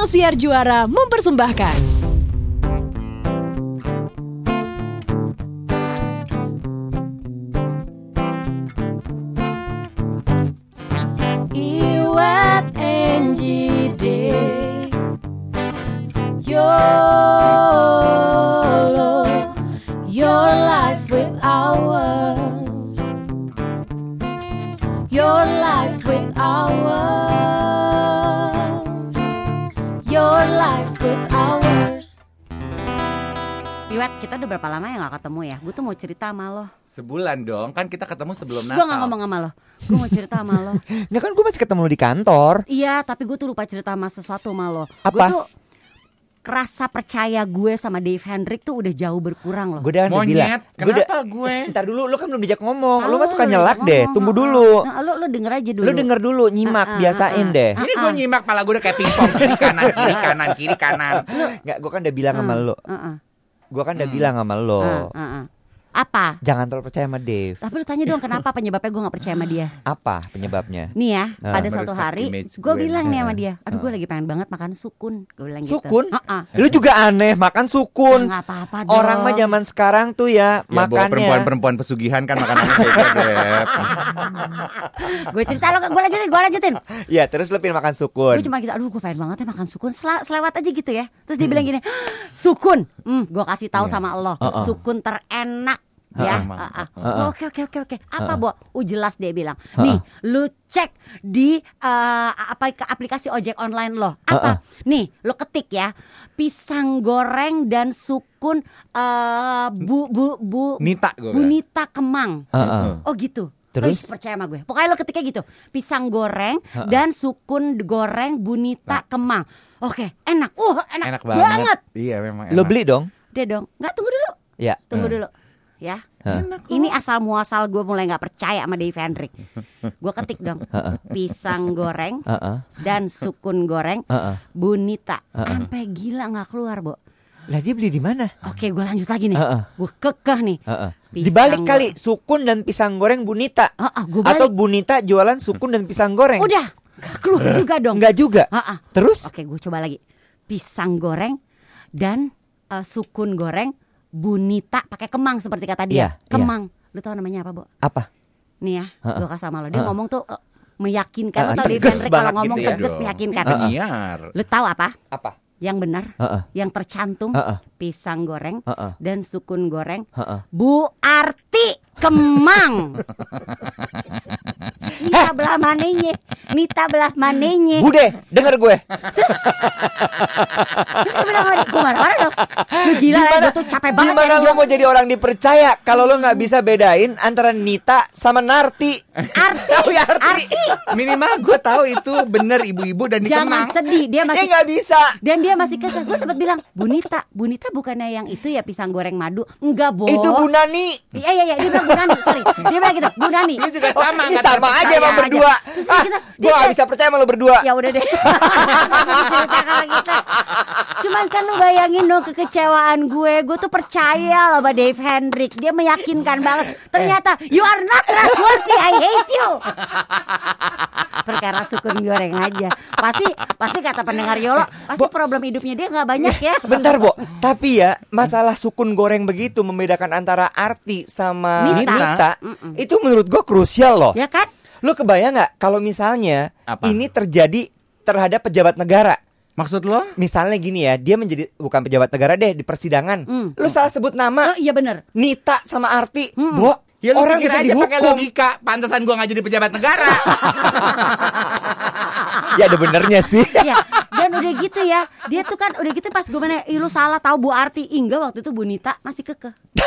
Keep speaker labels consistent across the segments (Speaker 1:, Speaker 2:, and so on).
Speaker 1: Ruang Siar Juara mempersembahkan.
Speaker 2: Cerita sama lo
Speaker 3: Sebulan dong, kan kita ketemu sebelum
Speaker 2: Gue
Speaker 3: Natal.
Speaker 2: gak ngomong sama lo Gue mau cerita sama lo
Speaker 4: Nggak kan gue masih ketemu lu di kantor.
Speaker 2: Iya, tapi gue tuh lupa cerita sama sesuatu sama lo Gue
Speaker 4: Apa?
Speaker 2: tuh Rasa percaya gue sama Dave Hendrik tuh udah jauh berkurang loh
Speaker 4: Gue udah udah
Speaker 3: Monyet,
Speaker 4: bilang.
Speaker 3: Kenapa gue?
Speaker 4: Shh, Ntar dulu, lu kan belum dijak ngomong. Lu mah suka nyelak
Speaker 2: ngomong,
Speaker 4: deh. Tunggu dulu.
Speaker 2: Nah, lo, lo denger aja dulu
Speaker 4: Lu denger dulu, nyimak,
Speaker 2: Ah, ah,
Speaker 4: biasain
Speaker 2: ah,
Speaker 4: deh.
Speaker 3: Ini gue nyimak pala gue udah kayak pingpong kiri kanan kiri kanan kiri kanan.
Speaker 4: Nggak, gue kan udah bilang sama lu.
Speaker 2: Heeh.
Speaker 4: Gue kan udah bilang sama lu.
Speaker 2: Apa?
Speaker 4: Jangan terlalu percaya sama Dave.
Speaker 2: Tapi lu tanya dong kenapa penyebabnya gue gak percaya sama dia
Speaker 4: Apa penyebabnya?
Speaker 2: Nih ya,
Speaker 4: Ah.
Speaker 2: pada suatu hari gue bilang nih sama dia Aduh gue lagi pengen banget makan sukun Gue bilang gitu
Speaker 4: Sukun?
Speaker 2: Heeh.
Speaker 4: Lu juga aneh makan sukun.
Speaker 2: Ah, nggak apa-apa dong.
Speaker 4: Orang mah zaman sekarang tuh ya,
Speaker 3: Ya
Speaker 4: makannya.
Speaker 3: perempuan-perempuan pesugihan kan makanannya kayak gitu.
Speaker 2: Gue cerita lo, gue lanjutin, gue lanjutin
Speaker 4: Ya, terus lu pengen makan sukun.
Speaker 2: Gue cuma gitu, aduh gue pengen banget ya makan sukun Sel- Selewat aja gitu ya Terus dia bilang gini, sukun hmm, Gue kasih tahu sama lo
Speaker 4: Uh-uh.
Speaker 2: Sukun terenak Ya, oke oke oke oke. Apa bo? Uh, jelas dia bilang. Nih, lu cek di eh, apa aplikasi ojek online lo. Apa? Nih, lu ketik ya. Pisang goreng dan sukun eh, bu bu bu
Speaker 3: Nita gue
Speaker 2: Bu. Nita Kemang. Oh gitu.
Speaker 4: Terus?
Speaker 2: Ih, percaya sama gue. Pokoknya lo ketiknya gitu. Pisang goreng dan sukun goreng Bunita Kemang. Oke, enak. Uh, enak,
Speaker 3: Enak banget.
Speaker 2: banget.
Speaker 3: Iya memang.
Speaker 4: Lu
Speaker 3: enak.
Speaker 4: beli dong?
Speaker 2: Dia dong. Nggak tunggu dulu.
Speaker 4: Ya.
Speaker 2: Tunggu
Speaker 3: Hmm.
Speaker 2: dulu. Ya.
Speaker 4: Hah.
Speaker 2: Ini asal muasal gue mulai nggak percaya sama Dave Hendrik. Gue ketik dong. Pisang goreng dan sukun goreng. Bunita. Sampai gila nggak keluar, Bo.
Speaker 4: Lah dia beli di mana?
Speaker 2: Oke, gue lanjut lagi nih.
Speaker 4: Heeh.
Speaker 2: Gue kekeh nih. Pisang
Speaker 4: Dibalik kali sukun dan pisang goreng Bunita.
Speaker 2: Heeh, gua balik.
Speaker 4: Atau Bunita jualan sukun dan pisang goreng.
Speaker 2: Udah, nggak keluar juga dong.
Speaker 4: Enggak juga.
Speaker 2: Ha-ha.
Speaker 4: Terus?
Speaker 2: Oke, gue coba lagi. Pisang goreng dan eh, sukun goreng bunita pakai kemang seperti kata dia.
Speaker 4: Iya,
Speaker 2: kemang. Lu tahu namanya apa, Bu?
Speaker 4: Apa?
Speaker 2: Nih ya, gue kasih sama lo. Dia
Speaker 4: Ha-ha.
Speaker 2: ngomong tuh eh, meyakinkan. Lu tahu
Speaker 4: tegas
Speaker 2: Hendrik
Speaker 4: banget
Speaker 2: kalau ngomong
Speaker 4: gitu ya.
Speaker 2: tegas meyakinkan.
Speaker 3: Penyiar.
Speaker 2: Lu tahu apa?
Speaker 4: Apa?
Speaker 2: Yang benar,
Speaker 4: Heeh.
Speaker 2: yang tercantum
Speaker 4: Ha-ha.
Speaker 2: pisang goreng
Speaker 4: Ha-ha.
Speaker 2: dan sukun goreng
Speaker 4: Heeh.
Speaker 2: Bu Arti Kemang. Nita belah manenya? Nita belah manenya?
Speaker 4: Bude, denger gue.
Speaker 2: Terus gue bilang gue marah-marah dong Lu gila lah gue tuh capek banget
Speaker 4: Gimana lo mau jadi orang dipercaya kalau lo nggak bisa bedain antara Nita sama Narti?
Speaker 2: Arti
Speaker 4: Oh, ya, Arti.
Speaker 2: Arti
Speaker 3: Minimal gue tahu itu bener ibu-ibu dan di
Speaker 2: Jangan sedih Dia masih
Speaker 4: nggak bisa.
Speaker 2: Dan dia masih kekeh Gue sempat bilang Bunita Bunita bukannya yang itu ya pisang goreng madu Enggak boh
Speaker 4: Itu Bu Nani.
Speaker 2: Iya iya iya Dia bilang Bu Nani Sorry Dia bilang gitu Bu Nani
Speaker 3: Ini juga sama
Speaker 4: Ini
Speaker 3: nggak
Speaker 4: sama aja emang berdua.
Speaker 2: Terus
Speaker 4: Ah,
Speaker 2: kita-
Speaker 4: gak bisa percaya sama lo berdua.
Speaker 2: Ya udah deh. Kita. Cuman kan lu bayangin dong kekecewaan gue. Gue tuh percaya loh sama Dave Hendrik Dia meyakinkan banget. Ternyata You are not trustworthy. I hate you. Perkara sukun goreng aja. Pasti pasti kata pendengar Yolo Pasti problem hidupnya dia nggak banyak ya.
Speaker 4: Bentar, Bo. Tapi ya, masalah sukun goreng begitu membedakan antara arti sama
Speaker 2: Nita.
Speaker 4: Nita, itu menurut gue krusial loh.
Speaker 2: Ya kan
Speaker 4: Lo kebayang nggak kalau misalnya
Speaker 3: Apa?
Speaker 4: ini terjadi terhadap pejabat negara?
Speaker 3: Maksud lo?
Speaker 4: Misalnya gini ya, dia menjadi bukan pejabat negara deh di persidangan.
Speaker 2: Hmm.
Speaker 4: Lo salah sebut nama
Speaker 2: Oh iya bener
Speaker 4: Nita sama Arti,
Speaker 2: Hmm.
Speaker 4: Bo.
Speaker 3: Ya lu
Speaker 4: orang bisa
Speaker 3: aja pakai
Speaker 4: dihukum.
Speaker 3: logika. Pantesan gue gak jadi pejabat negara.
Speaker 4: ya ada benernya sih.
Speaker 2: Ya, dan udah gitu ya Dia tuh kan udah gitu pas gue mana Ih lu salah tahu Bu Arti Enggak waktu itu Bu Nita masih kekeh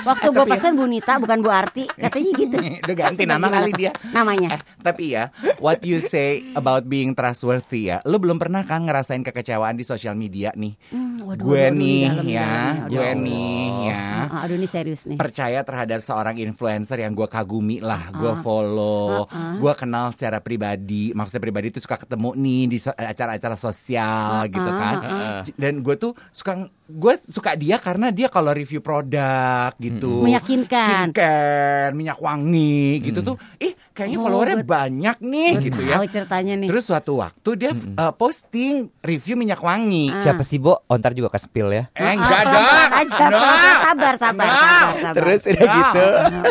Speaker 2: Waktu gue pesen Bu Nita bukan Bu Arti Katanya gitu
Speaker 3: Udah ganti nama kali
Speaker 2: tuh?
Speaker 3: dia.
Speaker 2: Namanya
Speaker 3: Eh, tapi ya, what you say about being trustworthy ya, lu belum pernah kan ngerasain kekecewaan di sosial media nih.
Speaker 2: Hmm, waduh,
Speaker 3: gue
Speaker 2: waduh,
Speaker 3: nih
Speaker 2: di dalam, di
Speaker 3: ya,
Speaker 2: dalam, di
Speaker 3: gue nih ya.
Speaker 2: Aduh ini serius nih
Speaker 3: Percaya terhadap seorang influencer yang gue kagumi lah, gue
Speaker 2: Ah.
Speaker 3: follow,
Speaker 2: Ah, ah.
Speaker 3: gue kenal secara pribadi. Maksudnya pribadi itu suka ketemu nih di so- acara-acara sosial gitu kan.
Speaker 2: ah,
Speaker 3: Dan gue tuh suka gue suka dia karena dia kalau review produk gitu,
Speaker 2: Meyakinkan.
Speaker 3: skincare, minyak wangi gitu tuh, ih kayaknya
Speaker 2: Oh,
Speaker 3: followernya
Speaker 2: gue-
Speaker 3: banyak nih
Speaker 2: Gue
Speaker 3: gitu ya.
Speaker 2: tahu ceritanya nih.
Speaker 3: Terus suatu waktu dia uh, posting review minyak wangi.
Speaker 2: Ah.
Speaker 4: Siapa sih, Bo? Oh, ntar juga ke spill ya.
Speaker 3: Eh
Speaker 2: Ah,
Speaker 3: enggak ada.
Speaker 2: aja, pelan-pelan. sabar, sabar,
Speaker 3: Nah.
Speaker 2: sabar, sabar.
Speaker 4: Terus udah
Speaker 3: Nah.
Speaker 4: gitu.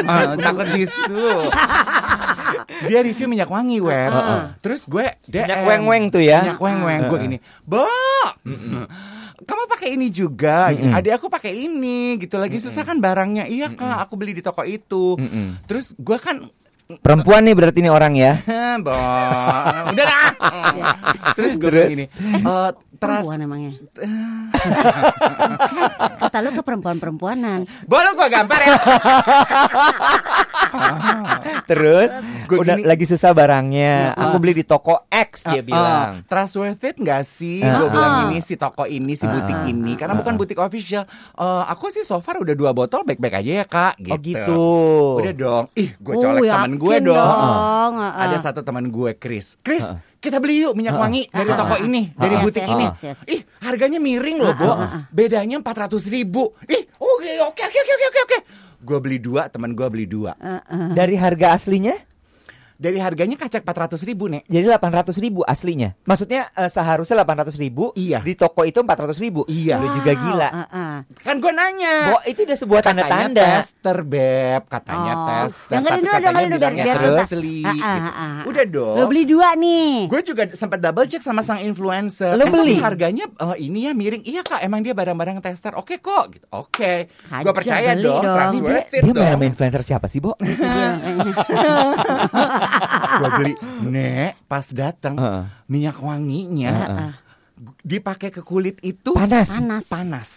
Speaker 3: Ah, takut disu. dia review minyak wangi, Wer. Terus gue DM.
Speaker 4: Minyak weng-weng tuh ya.
Speaker 3: Minyak weng-weng. Gue gini, Bo, kamu pakai ini juga. Gini, Adik aku pakai ini gitu. Lagi susah kan barangnya. Iya kak, aku beli di toko itu. Terus gue kan
Speaker 4: Perempuan nih berarti nih orang ya.
Speaker 3: Bo, udah dah. Terus gue
Speaker 4: Terus?
Speaker 3: gini, eh, teras,
Speaker 2: Perempuan emangnya. Kata lu ke perempuan-perempuanan.
Speaker 3: boleh gue gampar ya.
Speaker 4: Terus
Speaker 3: Gua
Speaker 4: udah
Speaker 3: gini-
Speaker 4: lagi susah barangnya.
Speaker 3: Ah.
Speaker 4: Aku beli di toko X dia
Speaker 3: Uh,
Speaker 4: bilang.
Speaker 3: uh, trustworthy gak sih?
Speaker 4: Uh,
Speaker 3: Gue
Speaker 2: uh.
Speaker 3: bilang ini si toko ini si butik ini karena bukan butik official. Uh, aku sih so far udah dua botol baik-baik aja ya kak. Gitu.
Speaker 4: Oh gitu.
Speaker 3: Udah dong. Ih, gue
Speaker 2: Oh,
Speaker 3: colek temen gue
Speaker 2: yakin
Speaker 3: dong.
Speaker 2: dong, uh, uh.
Speaker 3: Ada satu teman gue, Chris. Chris, kita beli yuk minyak wangi dari
Speaker 2: Uh,
Speaker 3: toko
Speaker 2: uh.
Speaker 3: ini, dari butik ini. Ih, harganya miring loh, Bo. Bedanya 400 ribu. Ih, oke, oke, oke, oke, oke, oke. Gue beli dua, teman gue beli dua.
Speaker 4: Dari harga aslinya
Speaker 3: Dari harganya kacak 400 ribu, Nek.
Speaker 4: jadi 800 ribu aslinya. Maksudnya eh, seharusnya 800 ribu.
Speaker 3: Iya.
Speaker 4: Di toko itu 400 ribu.
Speaker 3: Iya.
Speaker 4: Udah juga
Speaker 2: Wow,
Speaker 4: gila.
Speaker 2: uh, uh.
Speaker 3: Kan gue nanya.
Speaker 4: Bo, itu udah sebuah
Speaker 3: katanya
Speaker 4: tanda-tanda.
Speaker 3: tester beb katanya
Speaker 2: Oh.
Speaker 3: tester tapi
Speaker 2: dulu,
Speaker 3: katanya
Speaker 2: dengerin dulu, biar- biar
Speaker 3: terus asli
Speaker 2: Ah, ah,
Speaker 3: gitu.
Speaker 2: ah, ah.
Speaker 3: udah dong
Speaker 2: Lu beli dua nih.
Speaker 3: gue juga sempat double check sama sang influencer Eh,
Speaker 4: beli?
Speaker 3: harganya eh, ini ya miring iya kak emang dia barang-barang tester oke kok gitu oke gue
Speaker 2: Hajar,
Speaker 3: percaya
Speaker 2: beli
Speaker 3: dong,
Speaker 2: dong.
Speaker 3: trustworthy
Speaker 4: Dia main
Speaker 3: dong
Speaker 4: influencer siapa sih, Bo?
Speaker 3: gue beli nek pas datang minyak wanginya gu- dipakai ke kulit itu
Speaker 4: Panas.
Speaker 2: Panas.
Speaker 3: panas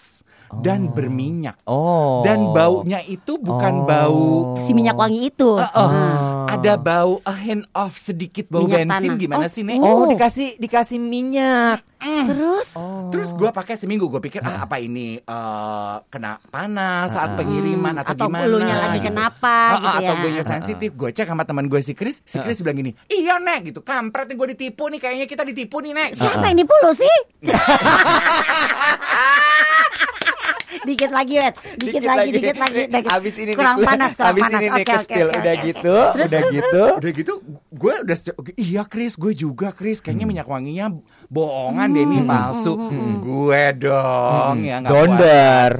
Speaker 3: dan berminyak
Speaker 4: Oh.
Speaker 3: dan baunya itu bukan
Speaker 4: Oh.
Speaker 3: bau
Speaker 2: Si minyak wangi itu.
Speaker 3: Oh,
Speaker 2: Ah.
Speaker 3: ada bau a hint of sedikit bau
Speaker 2: Minyak
Speaker 3: bensin
Speaker 2: tanah.
Speaker 3: gimana
Speaker 2: Oh,
Speaker 3: sih nek?
Speaker 4: Oh, dikasih dikasih minyak.
Speaker 2: Terus
Speaker 3: Terus gue pakai seminggu gue pikir ah apa ini eh, kena panas saat pengiriman atau,
Speaker 2: atau
Speaker 3: gimana?
Speaker 2: bulunya lagi
Speaker 3: gitu.
Speaker 2: kenapa
Speaker 3: Ah,
Speaker 2: gitu
Speaker 3: ah,
Speaker 2: ya.
Speaker 3: Atau gue sensitif Gue cek sama teman gue si Chris Si Chris bilang gini Iya nek gitu Kampret nih gue ditipu nih Kayaknya kita ditipu nih nek
Speaker 2: Siapa yang nipu lu sih? dikit lagi, Wet. Dikit, lagi, dikit lagi. dikit.
Speaker 4: Abis ini
Speaker 2: kurang
Speaker 4: nih,
Speaker 2: panas, kurang
Speaker 4: abis
Speaker 2: panas.
Speaker 4: ini
Speaker 2: oke,
Speaker 4: spill.
Speaker 2: oke,
Speaker 4: Udah
Speaker 2: oke.
Speaker 4: gitu, udah gitu.
Speaker 3: Udah gitu gue udah Iya Chris gue juga Chris Kayaknya minyak wanginya bohongan deh nih palsu Gue dong ya nggak
Speaker 4: Donder.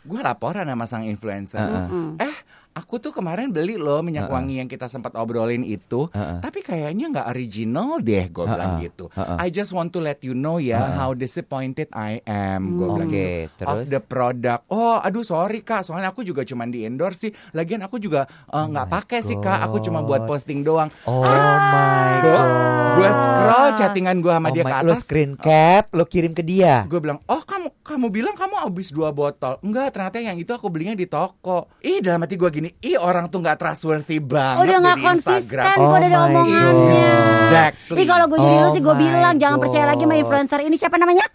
Speaker 3: Gue laporan sama sang influencer Eh aku tuh kemarin beli loh minyak wangi yang kita sempat obrolin itu. Tapi kayaknya nggak original deh Gue bilang gitu. I just want to let you know ya How disappointed I am Gue bilang
Speaker 4: Oke,
Speaker 3: gitu Of
Speaker 4: terus?
Speaker 3: the product. Oh aduh sorry kak. Soalnya aku juga cuman di endorse sih. Lagian aku juga eh, nggak pakai sih kak. Aku cuma buat posting doang.
Speaker 4: Oh my
Speaker 3: Bo,
Speaker 4: god.
Speaker 3: gue scroll chattingan gue sama
Speaker 4: Oh
Speaker 3: dia
Speaker 4: my-
Speaker 3: ke
Speaker 4: Lo
Speaker 3: atas.
Speaker 4: screen cap, lo kirim ke dia.
Speaker 3: Gue bilang, oh kamu kamu bilang kamu habis dua botol. Enggak, ternyata yang itu aku belinya di toko. Ih dalam hati gue gini, ih orang tuh nggak trustworthy banget
Speaker 2: Udah nggak
Speaker 3: di
Speaker 2: konsisten gue dari
Speaker 4: Oh my
Speaker 2: omongannya.
Speaker 3: God. Exactly.
Speaker 2: Ih kalau gue jadi lu
Speaker 4: Oh
Speaker 2: sih gue
Speaker 4: my
Speaker 2: bilang jangan percaya lagi sama influencer ini siapa namanya?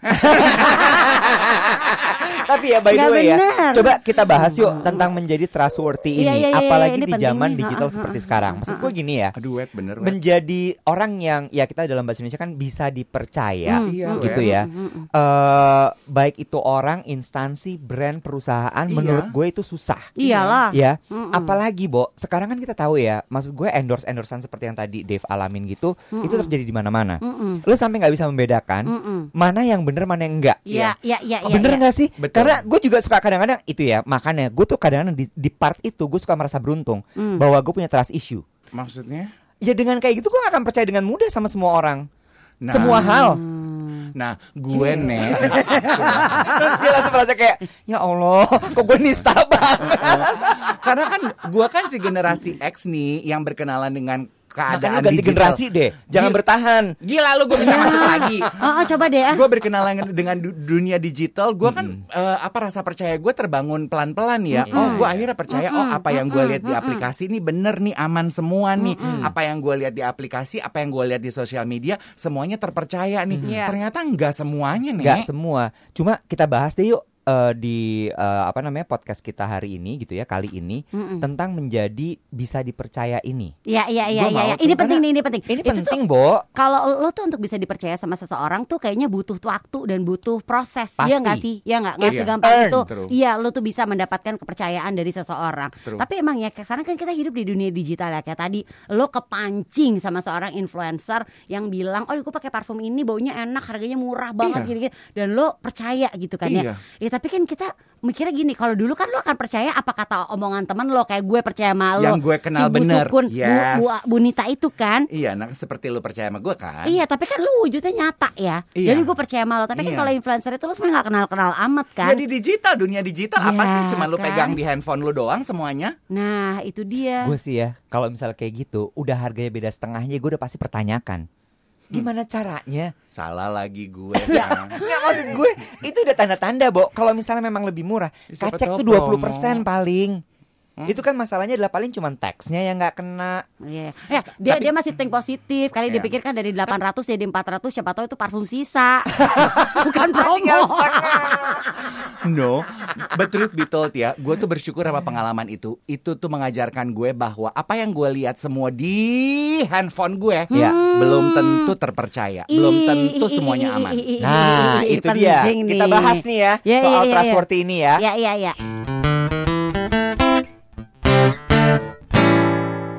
Speaker 4: Tapi ya by the way ya, coba kita bahas yuk tentang menjadi trustworthy
Speaker 2: Iya,
Speaker 4: ini,
Speaker 2: iya, iya,
Speaker 4: apalagi
Speaker 2: ini
Speaker 4: di zaman
Speaker 2: nih.
Speaker 4: digital
Speaker 2: Ha, ha,
Speaker 4: seperti
Speaker 2: ha.
Speaker 4: sekarang. Maksud gue gini ya,
Speaker 3: Aduh wet bener wet.
Speaker 4: menjadi orang yang ya kita dalam bahasa Indonesia kan bisa dipercaya,
Speaker 2: Hmm,
Speaker 3: Iya,
Speaker 4: gitu
Speaker 3: Wet.
Speaker 4: ya. Eh, baik itu orang, instansi, brand, perusahaan,
Speaker 3: Iya.
Speaker 4: menurut gue itu susah.
Speaker 2: Iyalah.
Speaker 4: Ya,
Speaker 2: Mm-mm.
Speaker 4: apalagi Bo, sekarang kan kita tahu ya, maksud gue endorse endorsean seperti yang tadi Dave alamin gitu, itu terjadi di mana-mana.
Speaker 2: Mm-mm.
Speaker 4: Lo sampai nggak bisa membedakan
Speaker 2: Mm-mm.
Speaker 4: mana yang bener mana yang enggak.
Speaker 2: Iya, iya, iya, iya.
Speaker 4: Bener
Speaker 2: iya.
Speaker 4: nggak sih?
Speaker 3: Betul.
Speaker 4: Karena gue juga suka kadang-kadang itu ya, makanya gue tuh kadang-kadang di, di part itu gue suka merasa beruntung
Speaker 2: Hmm.
Speaker 4: bahwa gue punya trust issue.
Speaker 3: Maksudnya?
Speaker 4: Ya dengan kayak gitu gue gak akan percaya dengan mudah sama semua orang,
Speaker 3: Nah.
Speaker 4: semua hal.
Speaker 3: Nah, gue nih
Speaker 4: Terus dia langsung merasa kayak, ya Allah, kok gue nista banget.
Speaker 3: karena kan gue kan si generasi X nih yang berkenalan dengan keadaan
Speaker 4: lu ganti
Speaker 3: digital.
Speaker 4: generasi deh, jangan
Speaker 3: Gila.
Speaker 4: bertahan.
Speaker 3: Gila lu gue minta masuk lagi.
Speaker 2: Oh, oh, coba deh.
Speaker 3: Gue berkenalan dengan du- dunia digital. Gue kan eh, apa rasa percaya gue terbangun pelan-pelan ya. Oh gue akhirnya percaya oh apa yang gue lihat di aplikasi ini bener nih aman semua nih. Apa yang gue lihat di aplikasi apa yang gue lihat di sosial media semuanya terpercaya nih.
Speaker 2: Iya.
Speaker 3: ternyata nggak semuanya nih
Speaker 4: Gak semua. Cuma kita bahas deh yuk eh, di eh, apa namanya podcast kita hari ini gitu ya kali ini
Speaker 2: Mm-mm.
Speaker 4: tentang menjadi bisa dipercaya ini.
Speaker 2: Iya iya iya iya. iya.
Speaker 3: tuh,
Speaker 2: Ini
Speaker 4: karena
Speaker 2: penting nih, ini penting.
Speaker 4: Ini
Speaker 2: Itu tuh
Speaker 4: penting, Bo.
Speaker 2: kalau lo tuh untuk bisa dipercaya sama seseorang tuh kayaknya butuh waktu dan butuh proses.
Speaker 4: Pasti.
Speaker 2: Iya nggak sih? Iya nggak? Nggak
Speaker 3: Iya.
Speaker 2: segampang
Speaker 4: Earn.
Speaker 2: itu. Iya, lo tuh bisa mendapatkan kepercayaan dari seseorang.
Speaker 3: True.
Speaker 2: Tapi emang ya sekarang kan kita hidup di dunia digital ya kayak tadi lo kepancing sama seorang influencer yang bilang, "Oh, gue pakai parfum ini baunya enak, harganya murah banget
Speaker 3: Iya.
Speaker 2: gini-gini." Dan lo percaya gitu kan
Speaker 3: Iya.
Speaker 2: ya. Ya tapi kan kita mikirnya gini, kalau dulu kan lo akan percaya apa kata omongan teman lo kayak gue percaya sama lo.
Speaker 3: Yang gue kenal
Speaker 2: si Bu
Speaker 3: bener.
Speaker 2: Sukun,
Speaker 3: Yes.
Speaker 2: Bu, Bu Nita itu kan.
Speaker 3: Iya, nah seperti lu percaya sama gue kan?
Speaker 2: Iya, tapi kan lu wujudnya nyata ya.
Speaker 3: Iya.
Speaker 2: Jadi gue percaya sama lo. Tapi kan
Speaker 3: Iya.
Speaker 2: kalau influencer itu lu sebenarnya gak kenal-kenal amat kan.
Speaker 3: Ya di digital, dunia digital apa
Speaker 2: Iya,
Speaker 3: sih? Cuma lu
Speaker 2: kan?
Speaker 3: pegang di handphone lu doang semuanya?
Speaker 2: Nah, itu dia.
Speaker 4: Gue sih ya, kalau misalnya kayak gitu, udah harganya beda setengahnya, gue udah pasti pertanyakan. Gimana caranya?
Speaker 3: Salah lagi gue.
Speaker 4: Ya, nggak maksud gue, itu udah tanda-tanda, Bo. Kalau misalnya memang lebih murah,
Speaker 3: Siapa
Speaker 4: kacek tuh 20%
Speaker 3: promo.
Speaker 4: paling. Itu kan masalahnya adalah paling cuma teksnya yang nggak kena.
Speaker 2: Iya. Ya, dia dia masih think positif. Kali
Speaker 3: Iya.
Speaker 2: pikir kan dari 800 jadi 400 siapa tahu itu parfum sisa. Bukan promo.
Speaker 3: No, but truth be told ya, gue tuh bersyukur sama pengalaman itu. Itu tuh mengajarkan gue bahwa apa yang gue lihat semua di handphone gue,
Speaker 4: Ya.
Speaker 3: belum tentu terpercaya, belum tentu semuanya aman.
Speaker 4: Nah, itu dia.
Speaker 2: penting
Speaker 4: Kita
Speaker 2: nih.
Speaker 4: bahas nih ya
Speaker 2: Ya,
Speaker 4: soal
Speaker 2: ya, ya, ya.
Speaker 4: trustworthy ini ya.
Speaker 2: Ya, iya, iya.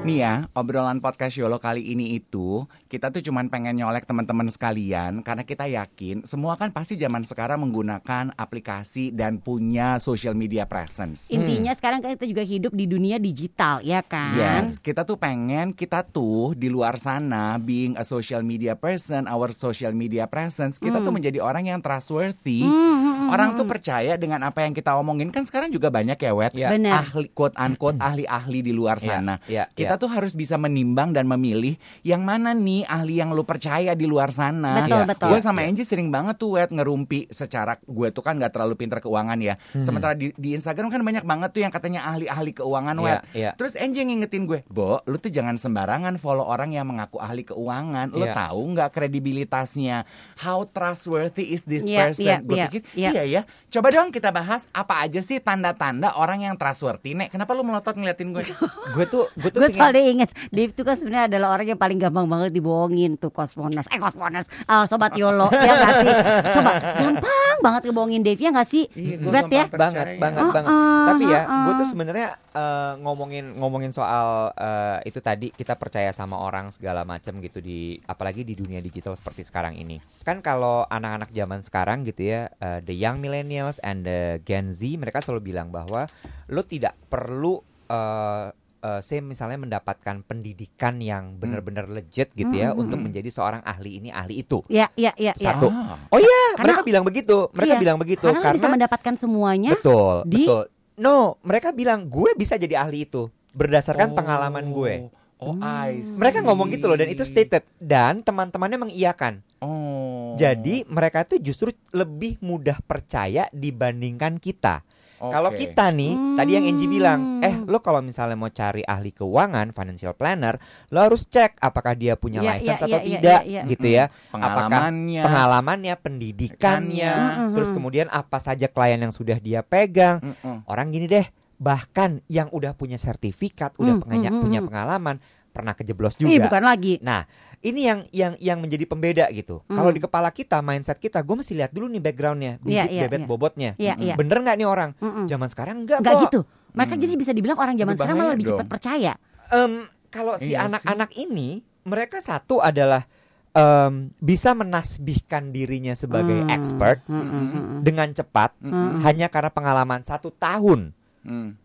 Speaker 3: Nih ya, obrolan podcast Yolo kali ini itu kita tuh cuman pengen nyolek teman-teman sekalian karena kita yakin semua kan pasti zaman sekarang menggunakan aplikasi dan punya social media presence.
Speaker 2: Intinya sekarang kan kita juga hidup di dunia digital, ya kan?
Speaker 3: Yes, kita tuh pengen kita tuh di luar sana being a social media person, our social media presence, kita tuh menjadi orang yang trustworthy. Orang tuh percaya dengan apa yang kita omongin kan sekarang juga banyak ya, Wet.
Speaker 4: Ya.
Speaker 2: Benar.
Speaker 3: Ahli quote unquote ahli-ahli di luar
Speaker 4: Iya,
Speaker 3: sana.
Speaker 4: iya,
Speaker 3: kita tuh harus bisa menimbang dan memilih yang mana nih ahli yang lu percaya di luar sana.
Speaker 2: Betul,
Speaker 4: Iya,
Speaker 2: betul.
Speaker 3: Gue sama Angie sering banget tuh Wet ngerumpi secara gue tuh kan nggak terlalu pintar keuangan ya. Sementara di, di Instagram kan banyak banget tuh yang katanya ahli-ahli keuangan Wet.
Speaker 4: iya.
Speaker 3: Terus Angie ngingetin gue, Bo, lu tuh jangan sembarangan follow orang yang mengaku ahli keuangan. Lu
Speaker 4: Iya.
Speaker 3: tahu nggak kredibilitasnya? How trustworthy is this
Speaker 2: Iya,
Speaker 3: person?
Speaker 2: iya,
Speaker 3: gue
Speaker 2: iya,
Speaker 3: pikir,
Speaker 2: iya.
Speaker 3: iya ya. Coba dong kita bahas apa aja sih tanda-tanda orang yang trustworthy. Nek, kenapa lu melotot ngeliatin gue?
Speaker 4: Gue tuh gue tuh pengen-
Speaker 2: soalnya inget Dave itu kan sebenarnya adalah orang yang paling gampang banget dibohongin tuh Cosmoners Eh Cosmoners ah, Sobat Yolo. Ya gak sih Coba gampang banget ngebohongin Dave ya gak sih?
Speaker 3: Iya,
Speaker 2: Bet ya?
Speaker 3: gampang
Speaker 4: banget banget
Speaker 2: Oh,
Speaker 4: banget.
Speaker 2: Oh,
Speaker 4: tapi ya
Speaker 2: oh,
Speaker 4: gue
Speaker 2: oh.
Speaker 4: tuh sebenarnya eh, ngomongin ngomongin soal eh, itu tadi kita percaya sama orang segala macam gitu di apalagi di dunia digital seperti sekarang ini. Kan kalau anak-anak zaman sekarang gitu ya eh, the young millennials and the Gen Z mereka selalu bilang bahwa lo tidak perlu eh eh, say misalnya mendapatkan pendidikan yang benar-benar legit gitu ya
Speaker 2: Hmm, hmm,
Speaker 4: untuk
Speaker 3: hmm.
Speaker 4: menjadi seorang ahli ini ahli itu
Speaker 2: Ya ya ya, ya.
Speaker 4: Satu.
Speaker 3: Ah.
Speaker 4: oh iya
Speaker 2: Karena-
Speaker 4: mereka bilang begitu mereka
Speaker 2: Iya,
Speaker 4: bilang begitu
Speaker 2: Karena, lo bisa mendapatkan semuanya
Speaker 4: Betul,
Speaker 2: di-
Speaker 4: betul. No, mereka bilang gue bisa jadi ahli itu berdasarkan
Speaker 3: Oh.
Speaker 4: pengalaman gue.
Speaker 3: Oh, I see.
Speaker 4: Mereka ngomong gitu loh dan itu stated dan teman-temannya mengiyakan.
Speaker 3: Oh.
Speaker 4: Jadi mereka tuh justru lebih mudah percaya dibandingkan kita.
Speaker 3: Oke.
Speaker 4: Kalau kita nih, tadi yang Angie bilang,
Speaker 2: Hmm.
Speaker 4: eh lo kalau misalnya mau cari ahli keuangan, financial planner, lo harus cek apakah dia punya
Speaker 2: Iya,
Speaker 4: license
Speaker 2: iya,
Speaker 4: atau
Speaker 2: iya,
Speaker 4: tidak,
Speaker 2: iya, iya.
Speaker 4: gitu ya.
Speaker 3: pengalamannya.
Speaker 4: Pengalamannya, pendidikannya,
Speaker 2: Mm-mm.
Speaker 4: terus kemudian apa saja klien yang sudah dia pegang,
Speaker 3: Mm-mm.
Speaker 4: Orang gini deh, bahkan yang udah punya sertifikat, udah
Speaker 2: Hmm,
Speaker 4: penganya-
Speaker 2: hmm, hmm,
Speaker 4: punya
Speaker 2: hmm.
Speaker 4: pengalaman, pernah kejeblos
Speaker 2: Ih
Speaker 4: juga.
Speaker 2: bukan lagi
Speaker 4: Nah, ini yang yang yang menjadi pembeda gitu.
Speaker 2: Hmm.
Speaker 4: Kalau di kepala kita, mindset kita, gue mesti lihat dulu nih backgroundnya,
Speaker 2: Iya,
Speaker 4: bibit
Speaker 2: iya,
Speaker 4: bebet
Speaker 2: iya.
Speaker 4: bobotnya.
Speaker 2: Iya iya
Speaker 4: Bener nggak nih orang?
Speaker 2: Mm-mm.
Speaker 4: Zaman sekarang enggak
Speaker 2: Nggak
Speaker 4: kok.
Speaker 2: gitu Mereka
Speaker 3: Hmm.
Speaker 2: jadi bisa dibilang orang zaman sekarang malah lebih
Speaker 3: dong.
Speaker 2: cepat percaya
Speaker 4: Em, kalau si
Speaker 3: Iya
Speaker 4: anak-anak ini, mereka satu adalah em, bisa menasbihkan dirinya sebagai
Speaker 2: Hmm.
Speaker 4: expert
Speaker 2: Hmm, hmm, hmm, hmm.
Speaker 4: dengan cepat
Speaker 2: Hmm.
Speaker 4: hanya karena pengalaman satu tahun
Speaker 3: Mm.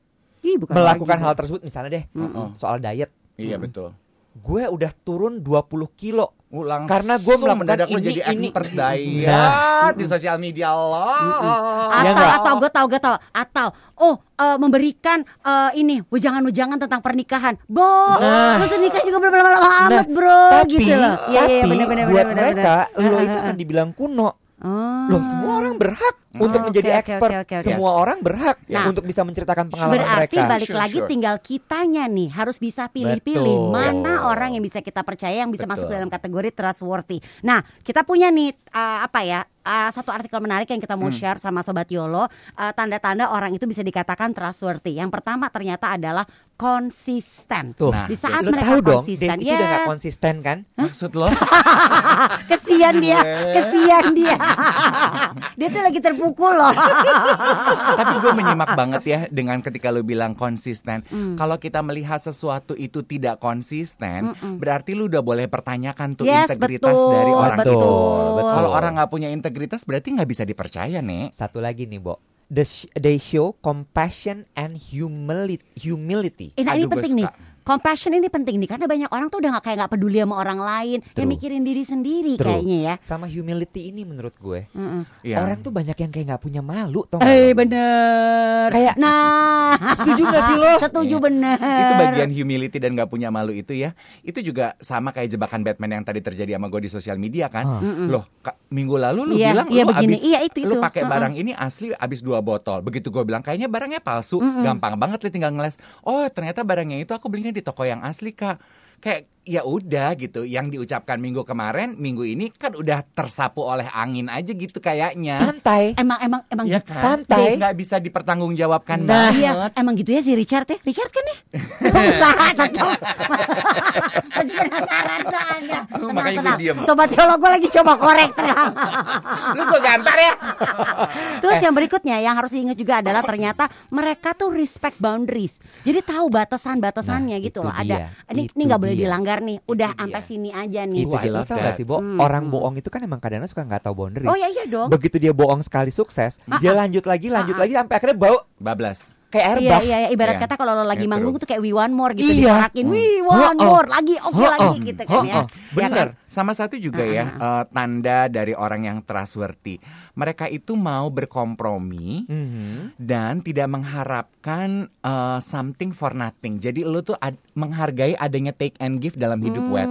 Speaker 2: Ih bukan
Speaker 4: melakukan
Speaker 2: lagi,
Speaker 4: hal
Speaker 2: Bu.
Speaker 4: tersebut misalnya deh
Speaker 3: Mm-mm.
Speaker 4: soal diet
Speaker 3: Iya betul.
Speaker 4: gue udah turun 20 kilo
Speaker 3: Uh, langsung
Speaker 4: Karena gua melakukan ini,
Speaker 3: jadi
Speaker 4: ini.
Speaker 3: expert diet
Speaker 4: Nah.
Speaker 3: di sosial media lo.
Speaker 4: Ya
Speaker 2: atau
Speaker 4: nggak?
Speaker 2: atau gue tahu gue tahu atau oh eh, memberikan eh, ini wejangan-wejangan tentang pernikahan bo
Speaker 4: Nah.
Speaker 2: lu tuh nikah juga belum lama-lama amat bro
Speaker 4: tapi
Speaker 2: gitu loh
Speaker 4: tapi
Speaker 2: Iya, iya, bener, bener,
Speaker 4: buat
Speaker 2: bener, bener,
Speaker 4: mereka
Speaker 2: bener.
Speaker 4: lo
Speaker 2: Eh,
Speaker 4: itu
Speaker 2: eh,
Speaker 4: akan
Speaker 2: eh.
Speaker 4: dibilang kuno
Speaker 2: Oh.
Speaker 4: loh semua orang berhak untuk
Speaker 2: oke,
Speaker 4: menjadi
Speaker 2: oke,
Speaker 4: expert
Speaker 2: oke, oke, oke.
Speaker 4: semua orang berhak
Speaker 2: Nah.
Speaker 4: untuk bisa menceritakan pengalaman
Speaker 2: Berarti
Speaker 4: mereka
Speaker 2: balik
Speaker 3: Sure,
Speaker 2: lagi
Speaker 3: sure.
Speaker 2: tinggal kitanya nih harus bisa pilih-pilih
Speaker 4: Betul.
Speaker 2: mana orang yang bisa kita percaya yang bisa masuk
Speaker 3: Betul.
Speaker 2: dalam kategori trustworthy. Nah kita punya nih uh, apa ya uh, satu artikel menarik yang kita mau
Speaker 3: Hmm.
Speaker 2: share sama sobat Yolo. Uh, Tanda-tanda orang itu bisa dikatakan trustworthy. Yang pertama ternyata adalah konsisten.
Speaker 4: Tuh,
Speaker 3: Nah,
Speaker 2: di saat
Speaker 4: Lu
Speaker 2: mereka
Speaker 4: tahu dong,
Speaker 2: konsisten,
Speaker 4: Dave itu udah gak
Speaker 2: yes.
Speaker 4: konsisten kan?
Speaker 3: Maksud lo?
Speaker 2: kesian dia, kesian dia. dia tuh lagi terpukul loh.
Speaker 3: Tapi gue menyimak banget ya dengan ketika lu bilang konsisten.
Speaker 2: Mm.
Speaker 3: Kalau kita melihat sesuatu itu tidak konsisten, berarti lu udah boleh pertanyakan tuh
Speaker 2: Yes,
Speaker 3: integritas
Speaker 2: betul,
Speaker 3: dari orang
Speaker 2: betul.
Speaker 3: itu.
Speaker 4: Betul.
Speaker 3: Kalau orang nggak punya integritas, berarti nggak bisa dipercaya nih.
Speaker 4: Satu lagi nih, Bo. The sh- they show compassion and humility. humility.
Speaker 2: Eh, nah, ini
Speaker 3: Aduh,
Speaker 2: penting nih. Compassion ini penting nih karena banyak orang tuh udah nggak kayak nggak peduli sama orang lain, yang
Speaker 4: True.
Speaker 2: mikirin diri sendiri
Speaker 4: True.
Speaker 2: kayaknya ya.
Speaker 4: Sama humility ini menurut gue.
Speaker 2: Mm-mm.
Speaker 3: Iya.
Speaker 4: Orang tuh banyak yang kayak nggak punya malu, tau nggak
Speaker 2: Eh
Speaker 4: lo?
Speaker 2: bener.
Speaker 4: Kayak-
Speaker 2: nah,
Speaker 4: Setuju nggak sih lo?
Speaker 2: Setuju
Speaker 3: Iya.
Speaker 2: bener.
Speaker 3: Itu bagian humility dan gak punya malu itu ya. Itu juga sama kayak jebakan Batman yang tadi terjadi sama gue di sosial media kan. Loh, Kak, minggu lalu lu
Speaker 2: Iya,
Speaker 3: bilang
Speaker 2: iya
Speaker 3: lu
Speaker 2: begini.
Speaker 3: abis
Speaker 2: Iya, itu,
Speaker 3: lu
Speaker 2: itu.
Speaker 3: pakai
Speaker 2: Heeh.
Speaker 3: barang ini asli abis dua botol. Begitu gue bilang kayaknya barangnya palsu, gampang banget lu tinggal ngeles. Oh, ternyata barangnya itu aku belinya di toko yang asli, Kak. Kayak ya udah gitu, yang diucapkan minggu kemarin, minggu ini kan udah tersapu oleh angin aja gitu kayaknya.
Speaker 4: Santai.
Speaker 2: Emang emang emang
Speaker 3: Ya
Speaker 2: gitu.
Speaker 3: kan?
Speaker 4: Santai.
Speaker 3: Nggak bisa dipertanggungjawabkan
Speaker 4: Nah.
Speaker 3: banget.
Speaker 2: Iya, emang gitu ya si Richard ya. Richard kan ya? Pengusaha tetap. Masih penasaran soalnya. Tenang,
Speaker 3: Makanya gue
Speaker 2: tenang.
Speaker 3: diem.
Speaker 2: Sobat Yolo gue lagi coba korek tenang.
Speaker 3: Lu gue gampar ya.
Speaker 2: Terus yang berikutnya yang harus diingat juga adalah ternyata mereka tuh respect boundaries. Jadi tahu batasan-batasannya
Speaker 4: Nah,
Speaker 2: gitu
Speaker 4: itu
Speaker 2: loh. Ada ini
Speaker 4: itu
Speaker 2: ini nggak boleh
Speaker 4: dia.
Speaker 2: Dilanggar nih. Udah
Speaker 4: Itu
Speaker 2: sampai sini aja nih.
Speaker 4: Itu
Speaker 3: Wah, I
Speaker 4: dia. Lo
Speaker 3: love
Speaker 4: tau
Speaker 3: that.
Speaker 4: gak sih, Bo? Orang bohong itu kan emang kadang-kadang suka nggak tahu boundaries.
Speaker 2: Oh ya iya dong.
Speaker 4: Begitu dia bohong sekali sukses, dia lanjut lagi, lanjut lagi sampai akhirnya bau
Speaker 3: Bablas.
Speaker 4: Kayak air
Speaker 2: Iya
Speaker 4: bah.
Speaker 2: iya iya. ibarat
Speaker 3: Iya.
Speaker 2: kata kalau lo lagi
Speaker 3: Iya,
Speaker 2: manggung
Speaker 3: true.
Speaker 2: tuh kayak we one more gitu
Speaker 4: Iya.
Speaker 2: disorakin. We
Speaker 4: Hmm.
Speaker 2: one
Speaker 4: Oh, oh.
Speaker 2: more lagi oke
Speaker 4: Oh,
Speaker 2: lagi
Speaker 4: oh.
Speaker 2: gitu kan ya.
Speaker 4: Oh, oh.
Speaker 2: Ya
Speaker 3: Benar.
Speaker 2: kan?
Speaker 3: Sama satu juga ya eh, tanda dari orang yang trustworthy. Mereka itu mau berkompromi
Speaker 4: Mhm.
Speaker 3: dan tidak mengharapkan eh, something for nothing. Jadi lu tuh ad- menghargai adanya take and give dalam hidup web.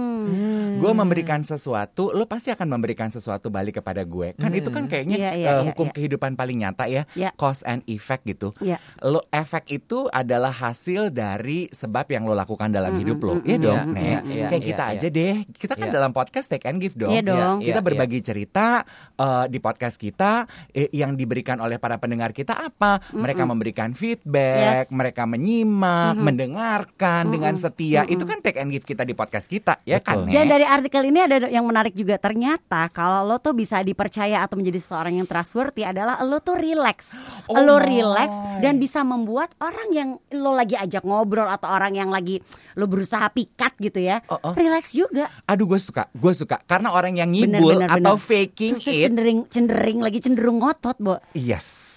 Speaker 2: Hmm.
Speaker 3: Gue memberikan sesuatu, lu pasti akan memberikan sesuatu balik kepada gue. Kan itu kan kayaknya
Speaker 2: Iya, iya,
Speaker 3: eh,
Speaker 2: iya,
Speaker 3: hukum
Speaker 2: iya.
Speaker 3: kehidupan paling nyata ya,
Speaker 2: Iya.
Speaker 3: cause and effect gitu.
Speaker 2: Iya.
Speaker 3: Lo efek itu adalah hasil dari sebab yang lo lakukan dalam hidup lo. Iya dong,
Speaker 4: Iya,
Speaker 3: Nek.
Speaker 4: iya, iya,
Speaker 3: Kayak
Speaker 4: iya,
Speaker 3: kita
Speaker 4: iya.
Speaker 3: aja deh. Kita kan
Speaker 4: Iya.
Speaker 3: dalam podcast take and give dong.
Speaker 2: Iya dong.
Speaker 3: Kita
Speaker 4: Iya,
Speaker 3: berbagi cerita eh, di podcast kita eh, yang diberikan oleh para pendengar kita apa? Mereka memberikan feedback,
Speaker 2: Yes.
Speaker 3: mereka menyimak, mendengarkan dengan setia. Itu kan take and give kita di podcast kita, ya kan?
Speaker 4: Betul.
Speaker 3: Nek?
Speaker 2: Dan dari artikel ini ada yang menarik juga ternyata kalau lo tuh bisa dipercaya atau menjadi seorang yang trustworthy adalah lo tuh relax,
Speaker 3: Oh
Speaker 2: lo
Speaker 3: my.
Speaker 2: relax dan bisa membuat orang yang lo lagi ajak ngobrol atau orang yang lagi lo berusaha pikat gitu ya,
Speaker 3: Oh, oh.
Speaker 2: relax juga.
Speaker 3: Aduh, gue suka, gue suka karena orang yang
Speaker 2: Bener,
Speaker 3: ngibul
Speaker 2: bener,
Speaker 3: atau
Speaker 2: bener.
Speaker 3: faking
Speaker 2: Terus
Speaker 3: it,
Speaker 2: cenderung cenderung lagi cenderung ngotot, Bo.
Speaker 3: yes.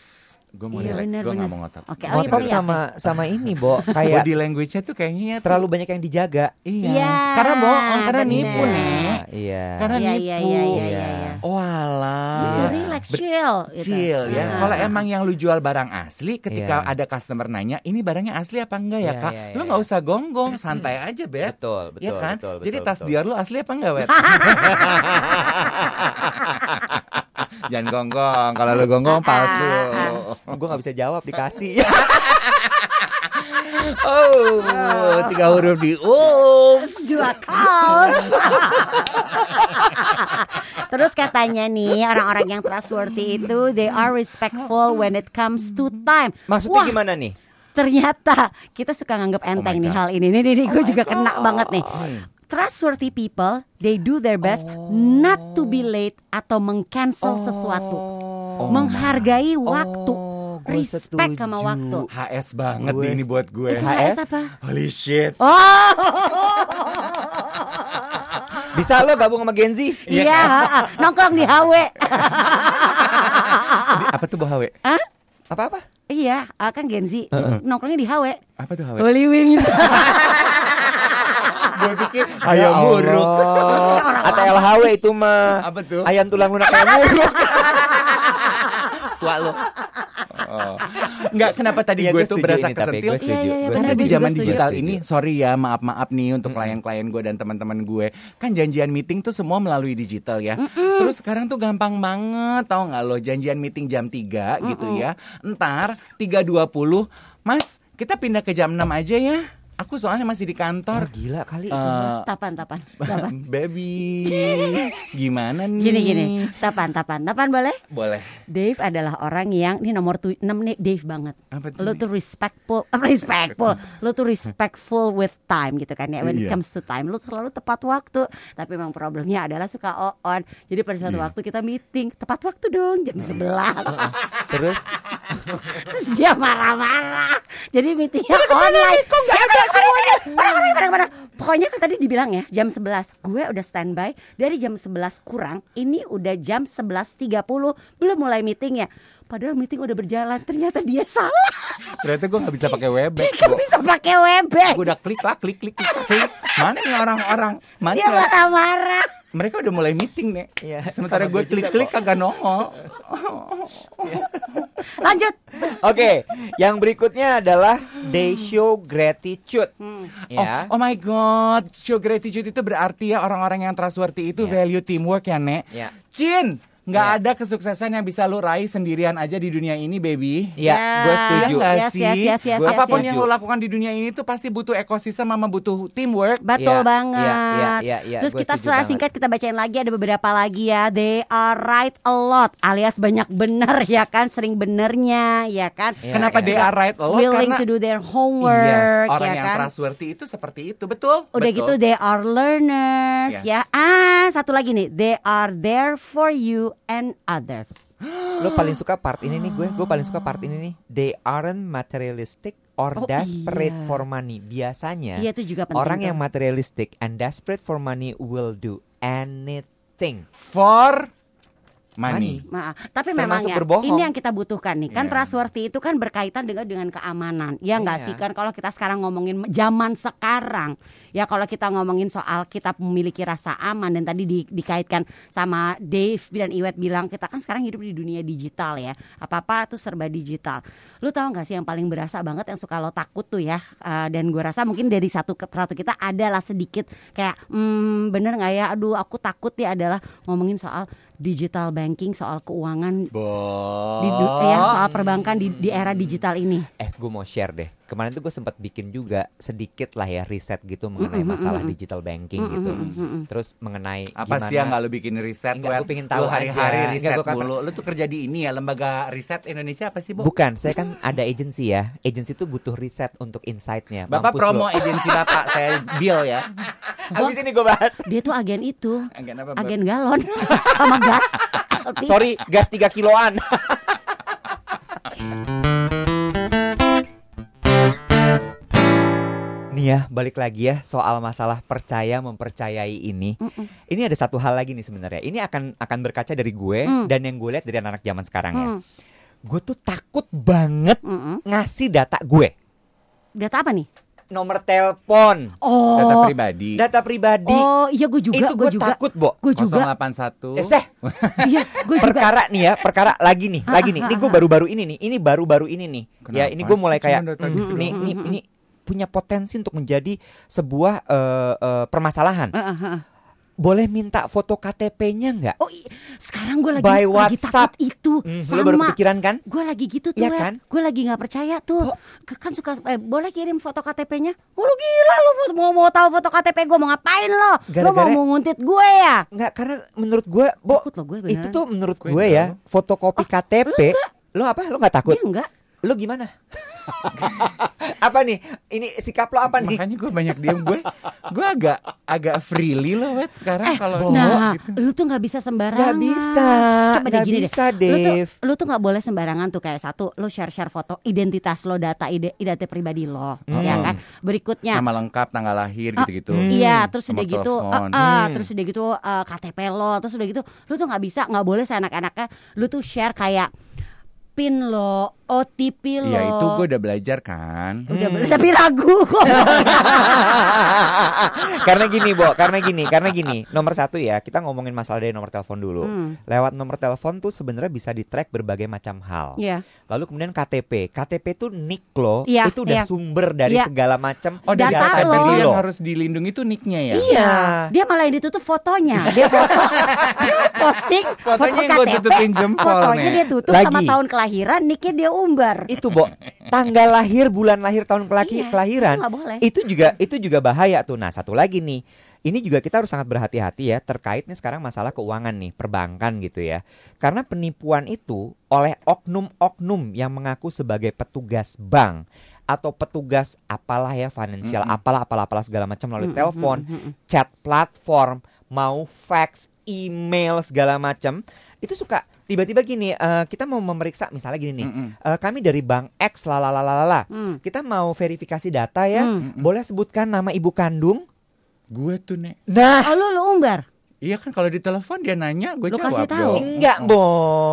Speaker 3: Gue mau
Speaker 2: Iya,
Speaker 3: relax, gue gak mau ngotot.
Speaker 2: Oke, oh, iya,
Speaker 4: Ngotot
Speaker 2: iya.
Speaker 4: sama sama ini, Bo. Kayak
Speaker 3: Body language-nya tuh kayaknya tuh-
Speaker 4: terlalu banyak yang dijaga.
Speaker 3: Iya.
Speaker 2: Iya,
Speaker 3: Karena bohong, karena
Speaker 2: bener.
Speaker 3: nipu nih.
Speaker 4: Iya.
Speaker 3: Karena
Speaker 2: Iya,
Speaker 3: nipu.
Speaker 2: iya, iya, iya, iya, iya.
Speaker 3: Oh alah.
Speaker 2: Gitu,
Speaker 4: Iya.
Speaker 2: relax,
Speaker 3: Bet-
Speaker 2: chill. gitu.
Speaker 3: Chill ya.
Speaker 2: Ah.
Speaker 3: Kalau emang yang lu jual barang asli, ketika
Speaker 4: Iya.
Speaker 3: ada customer nanya, ini barangnya asli apa enggak ya
Speaker 4: Iya,
Speaker 3: kak?
Speaker 4: iya,
Speaker 3: lu
Speaker 4: iya.
Speaker 3: nggak usah gonggong, santai aja bet.
Speaker 4: Betul,
Speaker 3: Ya
Speaker 4: betul,
Speaker 3: kan?
Speaker 4: betul,
Speaker 3: Jadi
Speaker 4: betul,
Speaker 3: tas
Speaker 4: betul.
Speaker 3: Dior lu asli apa enggak wet? Jangan gonggong. Kalau lu gonggong palsu.
Speaker 4: Gue gak bisa jawab dikasih.
Speaker 3: Oh, tiga huruf di um.
Speaker 2: dua kaos. Terus katanya nih orang-orang yang trustworthy itu they are respectful when it comes to time.
Speaker 4: Maksudnya
Speaker 2: Wah,
Speaker 4: gimana nih?
Speaker 2: Ternyata kita suka nganggap enteng
Speaker 3: my
Speaker 2: nih
Speaker 3: God.
Speaker 2: hal ini. Nih, nih, nih gue juga kena banget nih. Trustworthy people, they do their best not to be late atau meng-cancel sesuatu.
Speaker 3: Oh
Speaker 2: Menghargai waktu.
Speaker 4: Oh, gua
Speaker 2: Respect sama waktu.
Speaker 3: HS banget
Speaker 4: Gue
Speaker 3: nih ini buat gue.
Speaker 2: Itu
Speaker 4: HS?
Speaker 2: HS apa?
Speaker 3: Holy shit.
Speaker 2: Oh,
Speaker 4: Bisa lo gabung sama Genzi?
Speaker 2: iya, nongkrong di HW.
Speaker 3: Apa tuh Bahawe?
Speaker 2: Hah?
Speaker 4: Apa-apa?
Speaker 2: Iya, ah, kan Gen Z nongkrongnya di HW.
Speaker 3: Apa tuh Hawe?
Speaker 2: Holy Wings.
Speaker 3: gue pikir
Speaker 4: Ya
Speaker 3: ayam buruk.
Speaker 4: Allah. Atau LHW itu mah
Speaker 3: Apa tuh?
Speaker 4: Ayam tulang lunak ayam buruk
Speaker 3: Tua lo. Oh. Enggak, kenapa tadi
Speaker 4: Iya,
Speaker 3: gue
Speaker 4: gue
Speaker 3: tuh berasa
Speaker 4: ini,
Speaker 3: kesentil?
Speaker 4: gue setuju. Gue
Speaker 2: benar,
Speaker 3: Karena di zaman digital
Speaker 4: Setuju.
Speaker 3: ini, sorry ya, maaf-maaf nih untuk klien-klien gue dan teman-teman gue. Kan janjian meeting tuh semua melalui digital ya. Terus sekarang tuh gampang banget, tau nggak lo janjian meeting jam 3 gitu ya. Ntar 3.20, Mas kita pindah ke jam 6 aja ya. Aku soalnya masih di
Speaker 4: Oh,
Speaker 3: kantor.
Speaker 4: gila kali itu. Mah.
Speaker 2: Tapan, tapan, tapan.
Speaker 3: baby, gimana nih?
Speaker 2: Gini gini, tapan, tapan, tapan boleh?
Speaker 3: Boleh.
Speaker 2: Dave adalah orang yang ini nomor tu, 6 nih Dave banget.
Speaker 3: Apa
Speaker 2: Lu
Speaker 3: Nih?
Speaker 2: tuh respectful, apa respectful. Lu tuh respectful with time gitu kan ya. When it
Speaker 3: Iya.
Speaker 2: comes to time, lu selalu tepat waktu. Tapi memang problemnya adalah suka on. Jadi pada suatu
Speaker 3: Iya.
Speaker 2: waktu kita meeting, tepat waktu dong jam 11.
Speaker 4: Terus
Speaker 2: Terus dia marah-marah. Jadi meetingnya online. Kok gak ada semuanya? Mana, mana, Pokoknya kan tadi dibilang ya jam 11 Gue udah standby dari jam 11 kurang Ini udah jam 11.30 Belum mulai meeting ya Padahal meeting udah berjalan Ternyata dia salah
Speaker 3: Ternyata gue gak bisa pakai
Speaker 2: Dia
Speaker 3: Webex.
Speaker 2: gak
Speaker 3: Bo.
Speaker 2: bisa pakai Webex
Speaker 3: Gue udah klik lah, klik, klik, klik, klik. Mana nih orang-orang? Mana?
Speaker 2: Dia marah-marah
Speaker 3: Mereka udah mulai meeting nih.
Speaker 4: Iya,
Speaker 3: Sementara gue klik-klik kagak nongol.
Speaker 2: Lanjut
Speaker 4: Oke, yang berikutnya adalah they show gratitude. Ya.
Speaker 3: Oh, oh my god, show gratitude itu berarti ya orang-orang yang trustworthy itu
Speaker 4: Ya.
Speaker 3: value teamwork ya, Nek.
Speaker 4: Ya.
Speaker 3: Cin, nggak
Speaker 4: Ya.
Speaker 3: ada kesuksesan yang bisa lu raih sendirian aja di dunia ini, baby.
Speaker 4: Ya, gue setuju.
Speaker 3: Iya nggak
Speaker 2: Yes,
Speaker 3: sih?
Speaker 2: yes, yes, yes,
Speaker 4: Gua
Speaker 2: yes,
Speaker 3: Apa pun
Speaker 2: yes.
Speaker 3: yang lo lakukan di dunia ini tuh pasti butuh ekosistem sama butuh teamwork.
Speaker 2: Betul
Speaker 4: Iya,
Speaker 2: banget.
Speaker 4: iya, iya, iya, iya,
Speaker 2: Terus
Speaker 4: gua
Speaker 2: kita
Speaker 4: setuju
Speaker 2: secara
Speaker 4: banget.
Speaker 2: singkat kita bacain lagi ada beberapa lagi ya. They are right a lot alias banyak bener ya kan, sering benernya ya kan.
Speaker 4: Iya,
Speaker 3: Kenapa
Speaker 4: iya.
Speaker 3: they are right a lot?
Speaker 2: Willing
Speaker 3: Karena
Speaker 2: to do their
Speaker 3: yes,
Speaker 2: homework
Speaker 3: orang
Speaker 2: ya
Speaker 3: yang
Speaker 2: kan.
Speaker 3: trustworthy itu seperti itu, betul?
Speaker 2: Udah
Speaker 3: betul.
Speaker 2: gitu they are learners
Speaker 3: Yes.
Speaker 2: ya. Ah, satu lagi nih, they are there for you and others.
Speaker 4: Lo paling suka part ini nih gue, gue paling suka part ini nih. They aren't materialistic or
Speaker 2: Oh,
Speaker 4: desperate
Speaker 2: iya.
Speaker 4: for money. Biasanya
Speaker 2: Iya itu juga penting.
Speaker 4: orang
Speaker 2: tuh.
Speaker 4: yang materialistic and desperate for money will do anything.
Speaker 3: for money.
Speaker 2: Maaf, tapi memang ya
Speaker 4: berbohong.
Speaker 2: ini yang kita butuhkan nih. Kan
Speaker 3: Iya.
Speaker 2: trustworthy itu kan berkaitan dengan dengan keamanan. Ya nggak
Speaker 4: Iya.
Speaker 2: sih kan kalau kita sekarang ngomongin zaman sekarang. Ya kalau kita ngomongin soal kita memiliki rasa aman dan tadi di- dikaitkan sama Dave dan Iwet bilang kita kan sekarang hidup di dunia digital ya. Apa-apa tuh serba digital. Lu tahu nggak sih yang paling berasa banget yang suka lo takut tuh ya. Eh, dan gue rasa mungkin dari satu ke satu kita adalah sedikit kayak hmm, bener nggak ya? Aduh aku takut ya adalah ngomongin soal digital banking, soal keuangan
Speaker 3: Bo.
Speaker 2: di ya soal perbankan di, di era digital ini.
Speaker 4: Eh, gue mau share deh. Kemarin tuh gue sempat bikin juga sedikit lah ya riset gitu mengenai
Speaker 2: Mm-mm,
Speaker 4: masalah
Speaker 2: mm-mm.
Speaker 4: digital banking
Speaker 2: Mm-mm,
Speaker 4: gitu.
Speaker 2: mm-mm.
Speaker 4: Terus mengenai
Speaker 3: Apa
Speaker 4: gimana
Speaker 3: sih yang nggak lu bikin riset?
Speaker 4: Enggak, gua pengen tahu
Speaker 3: hari-hari riset
Speaker 4: Enggak, gua kan-
Speaker 3: mulu. Lu tuh kerja di ini ya lembaga riset Indonesia apa sih, Bu?
Speaker 4: Bukan, saya kan ada agensi ya. Agensi tuh butuh riset untuk insight-nya.
Speaker 3: Bapak
Speaker 4: Mampus
Speaker 3: promo agensi Bapak, saya deal ya.
Speaker 4: Habis ini gue bahas.
Speaker 2: Dia tuh agen itu,
Speaker 3: Agen apa,
Speaker 2: agen galon sama gas.
Speaker 4: Sorry, gas 3 kiloan. Nih ya, balik lagi ya soal masalah percaya mempercayai ini.
Speaker 2: Mm-mm.
Speaker 4: Ini ada satu hal lagi nih sebenarnya. Ini akan akan berkaca dari gue
Speaker 2: Mm.
Speaker 4: dan yang gue lihat dari anak-anak zaman sekarang ya.
Speaker 2: Hmm,
Speaker 4: Gue tuh takut banget
Speaker 2: mm-mm.
Speaker 4: ngasih data gue.
Speaker 2: Data apa nih?
Speaker 4: Nomor telepon,
Speaker 2: Oh,
Speaker 3: Data pribadi.
Speaker 4: data pribadi.
Speaker 2: oh iya gue juga,
Speaker 4: itu
Speaker 2: gue juga,
Speaker 4: takut, Bo.
Speaker 2: gue juga.
Speaker 3: 081.
Speaker 4: Eh, Seh,
Speaker 2: Iya, gue juga.
Speaker 4: perkara nih ya, perkara lagi nih, lagi nih. Ini gue baru-baru ini nih, ini baru-baru ini nih. ya, ini gue
Speaker 3: Kenapa
Speaker 4: mulai kayak
Speaker 2: Mm-mm.
Speaker 3: gitu?
Speaker 4: nih, ini, ini punya potensi untuk menjadi sebuah eh, eh, permasalahan.
Speaker 2: Ah, ah, ah.
Speaker 4: Boleh minta foto KTP-nya nggak?
Speaker 2: Oh, i- sekarang gue lagi
Speaker 4: By
Speaker 2: lagi
Speaker 4: WhatsApp.
Speaker 2: takut itu
Speaker 4: Hmm,
Speaker 2: sama.
Speaker 4: lo baru kepikiran kan?
Speaker 2: Gue lagi gitu tuh
Speaker 4: Iya
Speaker 2: Wet.
Speaker 4: kan?
Speaker 2: Gue lagi nggak percaya tuh Ke- Kan suka eh, Boleh kirim foto KTP-nya Oh lu gila lu mau, mau tahu foto KTP gue Mau ngapain lo Lo mau
Speaker 4: Gara-gara-
Speaker 2: mau nguntit gue ya
Speaker 4: Nggak, karena menurut gue, Bo,
Speaker 2: Takut lo gue beneran
Speaker 4: itu tuh menurut
Speaker 3: Gue
Speaker 4: gue ya, fotokopi KTP. Lo apa? Lo nggak takut?
Speaker 2: Dia enggak
Speaker 4: Lo gimana? apa nih? Ini sikap lo apa nih?
Speaker 3: Makanya gue banyak diem gue. Gue agak agak freely loh, wet sekarang kalau
Speaker 2: Nah,
Speaker 3: gitu.
Speaker 2: lu tuh nggak bisa sembarangan.
Speaker 4: Nggak bisa,
Speaker 2: Coba deh
Speaker 4: nggak
Speaker 2: gini
Speaker 4: bisa,
Speaker 2: deh. Lu tuh,
Speaker 4: Dave.
Speaker 2: lu tuh nggak boleh sembarangan tuh kayak satu, lu share share foto identitas lo, data ide, identitas pribadi lo,
Speaker 3: Hmm.
Speaker 2: ya kan. Berikutnya,
Speaker 3: Nama lengkap, tanggal lahir gitu-gitu.
Speaker 4: Hmm.
Speaker 2: Iya, terus
Speaker 3: Nomor
Speaker 2: udah gitu,
Speaker 3: telepon.
Speaker 2: eh, eh,
Speaker 4: Hmm.
Speaker 2: terus udah gitu eh, KTP lo, terus udah gitu, lu tuh nggak bisa, nggak boleh seenak-enaknya, lu tuh share kayak pin lo, OTP lo.
Speaker 3: Iya itu gue udah belajar kan.
Speaker 2: udah boleh, tapi ragu.
Speaker 4: karena gini, Bo, karena gini, karena gini. Nomor satu ya, kita ngomongin masalah dari nomor telepon dulu.
Speaker 2: Hmm.
Speaker 4: Lewat nomor telepon tuh sebenarnya bisa di track berbagai macam hal.
Speaker 2: Iya.
Speaker 4: Lalu kemudian KTP, KTP tuh nick lo,
Speaker 2: Iya,
Speaker 4: itu udah
Speaker 2: iya.
Speaker 4: sumber dari
Speaker 2: Iya.
Speaker 4: segala macam
Speaker 3: Oh,
Speaker 2: Data
Speaker 3: data
Speaker 2: lo.
Speaker 3: diri yang
Speaker 4: lo.
Speaker 3: harus dilindungi itu nicknya ya.
Speaker 2: Iya, dia malah yang ditutup fotonya. Dia foto, dia posting foto
Speaker 3: Fotonya yang gua
Speaker 2: KTP,
Speaker 3: tutupin jempol,
Speaker 2: fotonya
Speaker 3: Nek.
Speaker 2: dia tutup
Speaker 4: Lagi.
Speaker 2: sama tahun kelahiran, nicknya dia umbar.
Speaker 4: Itu, Bo. Tanggal lahir, bulan lahir, tahun kelaki,
Speaker 2: Iya,
Speaker 4: kelahiran.
Speaker 2: itu boleh.
Speaker 4: Itu juga itu juga bahaya tuh. Nah, satu lagi nih. Ini juga kita harus sangat berhati-hati ya terkait nih sekarang masalah keuangan nih, perbankan gitu ya. Karena penipuan itu oleh oknum-oknum yang mengaku sebagai petugas bank atau petugas apalah ya financial, apalah apalah apalah segala macam melalui telepon, chat platform, mau fax, email segala macam. Itu suka tiba-tiba gini, eh, kita mau memeriksa misalnya gini nih.
Speaker 3: Mm-mm.
Speaker 4: eh, kami dari bank X lalalalala.
Speaker 2: Hmm.
Speaker 4: Kita mau verifikasi data ya.
Speaker 2: Hmm.
Speaker 4: Boleh sebutkan nama ibu kandung?
Speaker 3: Gue tuh nek.
Speaker 4: Nah,
Speaker 2: Oh, lu lu umbar.
Speaker 3: Iya kan kalau di telepon dia nanya gue
Speaker 2: Lu
Speaker 3: jawab
Speaker 2: kasih tahu.
Speaker 4: enggak, Bo.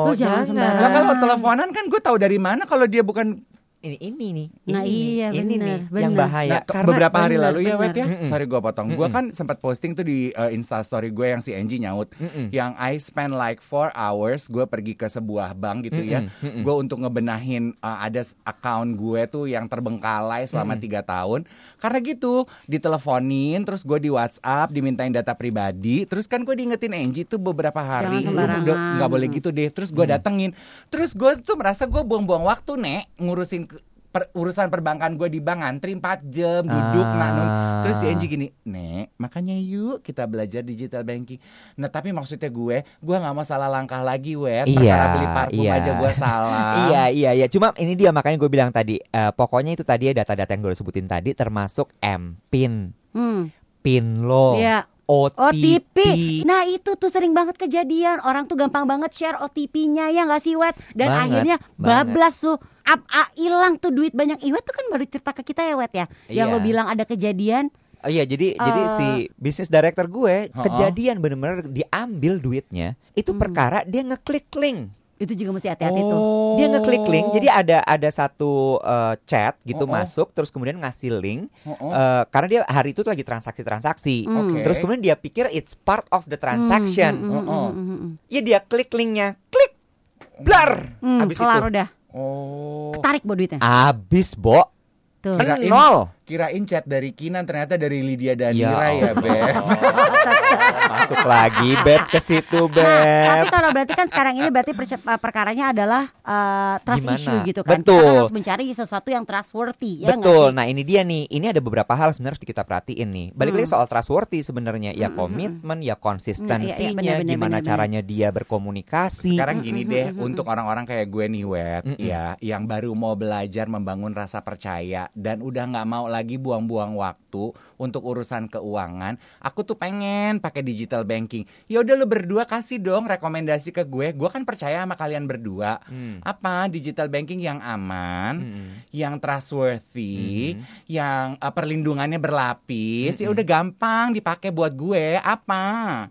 Speaker 2: Lu jangan sembarangan.
Speaker 3: Lah kalau teleponan kan gue tahu dari mana kalau dia bukan
Speaker 4: Ini ini nih.
Speaker 2: Nah,
Speaker 4: ini
Speaker 2: iya,
Speaker 4: nih, ini
Speaker 2: bener,
Speaker 4: nih yang
Speaker 2: bener.
Speaker 4: bahaya.
Speaker 3: Nah,
Speaker 4: Karena
Speaker 3: beberapa hari
Speaker 2: bener,
Speaker 3: lalu ya
Speaker 2: bener.
Speaker 3: Wet ya.
Speaker 4: Mm-mm.
Speaker 3: Sorry gue potong. Gue
Speaker 4: Mm-mm.
Speaker 3: kan sempat posting tuh di uh, Insta story gue yang si Angie nyaut.
Speaker 4: Mm-mm.
Speaker 3: Yang I spend like 4 hours gue pergi ke sebuah bank gitu ya.
Speaker 4: Mm-mm, mm-mm.
Speaker 3: Gue untuk ngebenahin uh, ada account gue tuh yang terbengkalai selama tiga tahun. Karena gitu diteleponin terus gue di WhatsApp dimintain data pribadi. Terus kan gue diingetin Angie tuh beberapa hari. Lu udah nggak boleh gitu deh. Terus gue datengin. Terus gue tuh merasa gue buang-buang waktu nek ngurusin per- urusan perbankan gue di bank ngantri 4 jam duduk
Speaker 4: Ah.
Speaker 3: nanun terus si Angie gini nek makanya yuk kita belajar digital banking nah tapi maksudnya gue gue nggak mau salah langkah lagi wet
Speaker 4: Iya,
Speaker 3: perkara beli parfum
Speaker 4: iya.
Speaker 3: aja gue salah
Speaker 4: Iya iya iya. Cuma ini dia makanya gue bilang tadi. eh, pokoknya itu tadi ya data-data yang gue sebutin tadi termasuk MPIN,
Speaker 2: Hmm.
Speaker 4: PIN lo,
Speaker 2: Iya.
Speaker 4: OTP.
Speaker 2: OTP. Nah itu tuh sering banget kejadian Orang tuh gampang banget share OTP-nya ya nggak sih Wet Dan
Speaker 4: Banget,
Speaker 2: akhirnya
Speaker 4: banget.
Speaker 2: bablas tuh hilang tuh duit banyak Iwet tuh kan baru cerita ke kita ya Wet ya Yang
Speaker 4: Iya.
Speaker 2: lo bilang ada kejadian
Speaker 4: Oh iya jadi jadi
Speaker 2: Eh.
Speaker 4: si bisnis director gue
Speaker 3: Ha-ha.
Speaker 4: kejadian bener-bener diambil duitnya itu
Speaker 2: Hmm.
Speaker 4: perkara dia ngeklik link.
Speaker 2: Itu juga mesti hati-hati tuh
Speaker 3: Oh.
Speaker 4: Dia ngeklik link. Jadi ada ada satu eh, chat gitu
Speaker 3: Oh, oh.
Speaker 4: masuk terus kemudian ngasih link
Speaker 3: Oh, oh.
Speaker 4: eh, karena dia hari itu tuh lagi transaksi-transaksi.
Speaker 2: Hmm.
Speaker 3: Oke.
Speaker 4: Terus kemudian dia pikir it's part of the transaction.
Speaker 2: Hmm, hmm.
Speaker 4: Ya dia klik linknya, klik, blar.
Speaker 2: Hmm,
Speaker 4: Habis
Speaker 2: kelar
Speaker 4: itu
Speaker 2: udah
Speaker 3: oh
Speaker 2: Tarik bo duitnya
Speaker 4: habis, Bo.
Speaker 2: Tuh
Speaker 3: Kirain-
Speaker 4: Nol.
Speaker 3: kirain chat dari Kinan ternyata dari Lydia Danira
Speaker 4: Ya
Speaker 3: ya. Beb
Speaker 4: Masuk lagi beb ke situ,
Speaker 2: Nah, tapi
Speaker 4: beb.
Speaker 2: kalau berarti kan sekarang ini berarti uh, perkaranya adalah uh, trust
Speaker 4: Gimana?
Speaker 2: issue gitu kan. Kita
Speaker 4: Betul.
Speaker 2: kan harus mencari sesuatu yang trustworthy ya
Speaker 4: Betul.
Speaker 2: sih?
Speaker 4: Nah, ini dia nih. Ini ada beberapa hal sebenarnya harus kita perhatiin nih. Balik
Speaker 2: Hmm.
Speaker 4: lagi soal trustworthy sebenarnya. Ya komitmen, ya konsistensinya,
Speaker 2: Iya, iya, benar, benar,
Speaker 4: gimana
Speaker 2: benar,
Speaker 4: caranya dia berkomunikasi.
Speaker 3: Sekarang gini deh, untuk orang-orang kayak gue nih wet,
Speaker 4: Mm-mm.
Speaker 3: ya, yang baru mau belajar membangun rasa percaya dan udah nggak mau lagi buang-buang waktu untuk urusan keuangan, aku tuh pengen pakai digital banking. Ya udah lu berdua kasih dong rekomendasi ke gue. Gue kan percaya sama kalian berdua.
Speaker 4: Hmm.
Speaker 3: Apa digital banking yang aman,
Speaker 4: Mm-mm.
Speaker 3: yang trustworthy,
Speaker 4: Mhm.
Speaker 3: yang uh, perlindungannya berlapis, ya
Speaker 4: Mm-mm.
Speaker 3: udah gampang dipakai buat gue. Apa?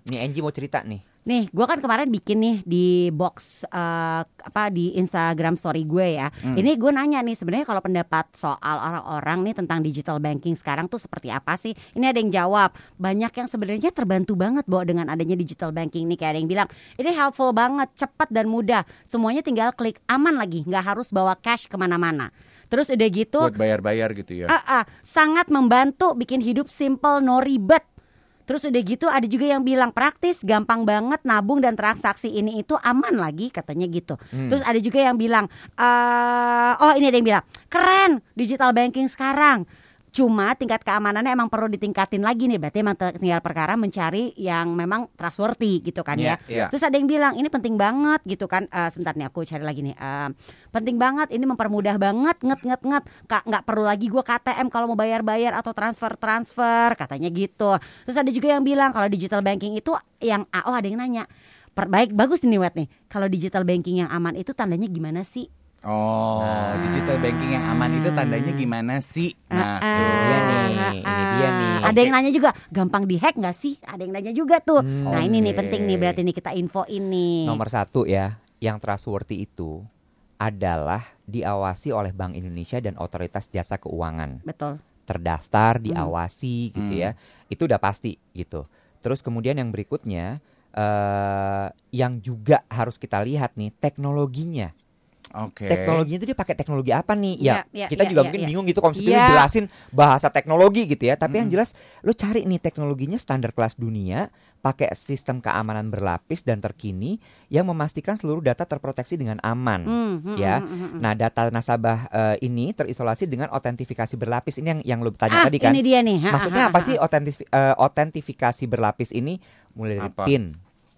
Speaker 4: Nih Angie mau cerita nih.
Speaker 2: Nih, gue kan kemarin bikin nih di box uh, apa di Instagram story gue ya.
Speaker 3: Hmm.
Speaker 2: Ini gue nanya nih sebenarnya kalau pendapat soal orang-orang nih tentang digital banking sekarang tuh seperti apa sih? Ini ada yang jawab. Banyak yang sebenarnya terbantu banget bahwa dengan adanya digital banking nih kayak ada yang bilang ini helpful banget, cepat dan mudah. Semuanya tinggal klik aman lagi, nggak harus bawa cash ke mana-mana. Terus udah gitu
Speaker 3: Buat bayar-bayar gitu ya.
Speaker 2: Ah, ah, sangat membantu bikin hidup simple no ribet. Terus udah gitu ada juga yang bilang praktis, gampang banget nabung dan transaksi ini itu aman lagi katanya gitu.
Speaker 4: Hmm.
Speaker 2: Terus ada juga yang bilang, eh oh ini ada yang bilang keren digital banking sekarang. Cuma tingkat keamanannya emang perlu ditingkatin lagi nih. Berarti emang tinggal perkara mencari yang memang trustworthy gitu kan ya.
Speaker 3: Iya, iya.
Speaker 2: Terus ada yang bilang ini penting banget gitu kan. Eh, sebentar nih aku cari lagi nih. Eh, penting banget ini mempermudah banget nget nget nget. Kak nggak perlu lagi gua KTM kalau mau bayar bayar atau transfer transfer katanya gitu. Terus ada juga yang bilang kalau digital banking itu yang oh ada yang nanya. Per, baik bagus nih Wet nih. Kalau digital banking yang aman itu tandanya gimana sih?
Speaker 3: Oh, digital banking yang aman itu tandanya gimana sih? Nah,
Speaker 2: Ah,
Speaker 4: ini dia nih,
Speaker 2: ah,
Speaker 4: ini dia
Speaker 2: ah.
Speaker 4: nih.
Speaker 2: Ada yang nanya juga, gampang dihack nggak sih? Ada yang nanya juga tuh.
Speaker 4: Hmm.
Speaker 2: nah ini nih penting nih berarti nih kita info ini.
Speaker 4: Nomor satu ya, yang trustworthy itu adalah diawasi oleh Bank Indonesia dan Otoritas Jasa Keuangan.
Speaker 2: Betul.
Speaker 4: terdaftar,
Speaker 2: Hmm.
Speaker 4: diawasi gitu
Speaker 3: Hmm.
Speaker 4: ya. Itu udah pasti gitu. Terus kemudian yang berikutnya eh yang juga harus kita lihat nih teknologinya.
Speaker 3: Oke.
Speaker 4: teknologinya itu dia pakai teknologi apa nih?
Speaker 2: Iya,
Speaker 4: Ya,
Speaker 2: iya,
Speaker 4: kita
Speaker 2: iya,
Speaker 4: juga
Speaker 2: iya,
Speaker 4: mungkin
Speaker 2: iya.
Speaker 4: bingung gitu kalau misalnya
Speaker 2: Iya.
Speaker 4: jelasin bahasa teknologi gitu ya. Tapi yang jelas lu cari nih teknologinya standar kelas dunia, pakai sistem keamanan berlapis dan terkini yang memastikan seluruh data terproteksi dengan aman.
Speaker 2: Hmm, hmm,
Speaker 4: ya.
Speaker 2: hmm, hmm, hmm.
Speaker 4: Nah, data nasabah eh, ini terisolasi dengan otentifikasi berlapis. Ini yang yang lu tanya
Speaker 2: ah,
Speaker 4: tadi kan.
Speaker 2: ini dia nih. Ha,
Speaker 4: Maksudnya
Speaker 2: ha,
Speaker 4: apa
Speaker 2: ha,
Speaker 4: sih eh, otentifikasi berlapis ini? Mulai dari
Speaker 3: Apa?
Speaker 4: PIN,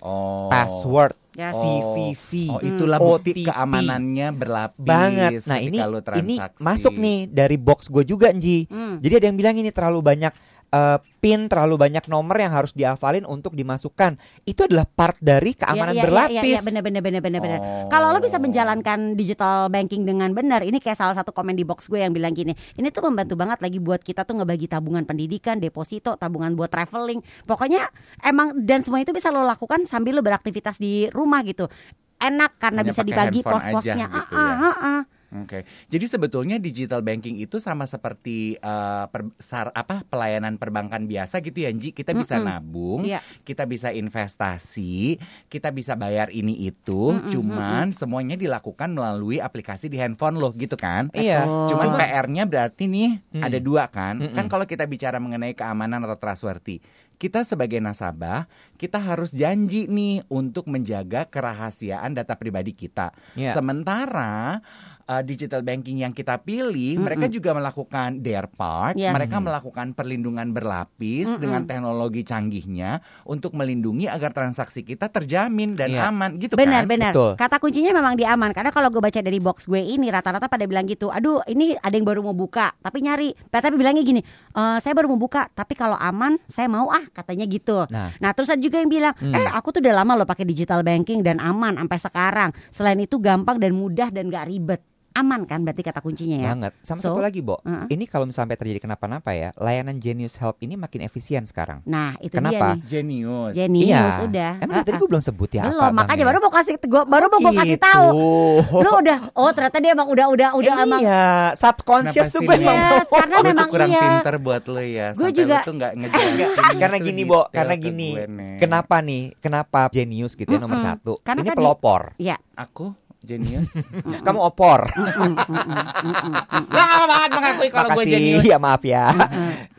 Speaker 3: Oh.
Speaker 4: password,
Speaker 2: Yes.
Speaker 4: CVV.
Speaker 3: Oh, itulah
Speaker 4: Hmm.
Speaker 3: bukti
Speaker 4: OTP.
Speaker 3: keamanannya berlapis
Speaker 4: banget. Nah ini ini masuk nih dari box gue juga Nji.
Speaker 2: Hmm.
Speaker 4: Jadi ada yang bilang ini terlalu banyak eh, pin, terlalu banyak nomor yang harus dihafalin untuk dimasukkan. Itu adalah part dari keamanan
Speaker 2: Ya, ya,
Speaker 4: berlapis.
Speaker 2: Ya, ya, bener, bener, bener, bener, bener.
Speaker 3: Oh.
Speaker 2: Kalau lo bisa menjalankan digital banking dengan benar, ini kayak salah satu komen di box gue yang bilang gini, ini tuh membantu banget lagi buat kita tuh ngebagi tabungan pendidikan, deposito, tabungan buat traveling. Pokoknya emang dan semua itu bisa lo lakukan sambil lo beraktivitas di rumah gitu. Enak karena
Speaker 3: Hanya
Speaker 2: bisa dibagi pos-posnya.
Speaker 3: gitu
Speaker 2: Ah, ah,
Speaker 3: ya.
Speaker 2: ah, ah.
Speaker 3: Oke, jadi sebetulnya digital banking itu sama seperti eh, per- sar- apa pelayanan perbankan biasa gitu ya, Nji. Kita bisa
Speaker 2: Mm-mm.
Speaker 3: nabung,
Speaker 2: Iya.
Speaker 3: kita bisa investasi, kita bisa bayar ini itu.
Speaker 2: Mm-mm,
Speaker 3: cuman semuanya dilakukan melalui aplikasi di handphone loh, gitu kan?
Speaker 4: Iya.
Speaker 2: Oh.
Speaker 3: Cuman PR-nya berarti nih
Speaker 4: Hmm.
Speaker 3: ada dua kan.
Speaker 4: Mm-mm.
Speaker 3: Kan kalau kita bicara mengenai keamanan atau trustworthy, kita sebagai nasabah, kita harus janji nih untuk menjaga kerahasiaan data pribadi kita.
Speaker 4: Iya.
Speaker 3: Sementara uh, digital banking yang kita pilih, mereka juga melakukan their part,
Speaker 2: Yes.
Speaker 3: mereka melakukan perlindungan berlapis
Speaker 2: Mm-mm.
Speaker 3: dengan teknologi canggihnya untuk melindungi agar transaksi kita terjamin dan
Speaker 4: Iya.
Speaker 3: aman gitu
Speaker 2: Benar,
Speaker 3: kan.
Speaker 2: benar.
Speaker 4: Betul.
Speaker 2: Kata kuncinya memang di aman karena kalau gue baca dari box gue ini rata-rata pada bilang gitu. Aduh, ini ada yang baru mau buka, tapi nyari. Tapi bilangnya gini, "E, saya baru mau buka, tapi kalau aman saya mau ah, katanya gitu.
Speaker 4: Nah.
Speaker 2: Nah, terus ada juga yang bilang,
Speaker 4: Hmm.
Speaker 2: "Eh, aku tuh udah lama loh pakai digital banking dan aman sampai sekarang. Selain itu gampang dan mudah dan gak ribet." Aman kan berarti kata kuncinya ya.
Speaker 4: Banget. Sama
Speaker 2: So,
Speaker 4: satu lagi, Bo.
Speaker 2: uh-uh.
Speaker 4: Ini kalau sampai terjadi kenapa-napa ya, layanan Genius Help ini makin efisien sekarang.
Speaker 2: Nah, itu
Speaker 4: Kenapa?
Speaker 2: dia nih.
Speaker 3: Genius.
Speaker 2: Genius
Speaker 4: iya.
Speaker 2: udah.
Speaker 4: Emang dari tadi
Speaker 2: Uh-uh.
Speaker 4: gue belum sebut ya
Speaker 2: Belum,
Speaker 4: apa
Speaker 2: makanya baru mau kasih gua baru mau gue kasih
Speaker 4: Gitu.
Speaker 2: tahu. Lu udah oh ternyata dia emang udah udah udah
Speaker 4: Eh,
Speaker 2: emang
Speaker 4: iya, subconscious tuh gue
Speaker 3: Nia?
Speaker 4: emang
Speaker 2: Yes, karena
Speaker 3: tuh
Speaker 2: memang
Speaker 3: kurang
Speaker 2: iya.
Speaker 3: pinter buat lo ya.
Speaker 2: Gue juga-
Speaker 3: tuh nggak ngejelasin
Speaker 4: karena gini Bo, karena gini. Kenapa nih? Kenapa Genius gitu ya nomor satu?
Speaker 2: Karena
Speaker 4: ini
Speaker 2: tadi-
Speaker 4: pelopor.
Speaker 2: ya.
Speaker 3: Aku genius.
Speaker 4: Kamu opor.
Speaker 3: Lo gak banget mengakui kalau gue genius.
Speaker 4: Ya maaf ya.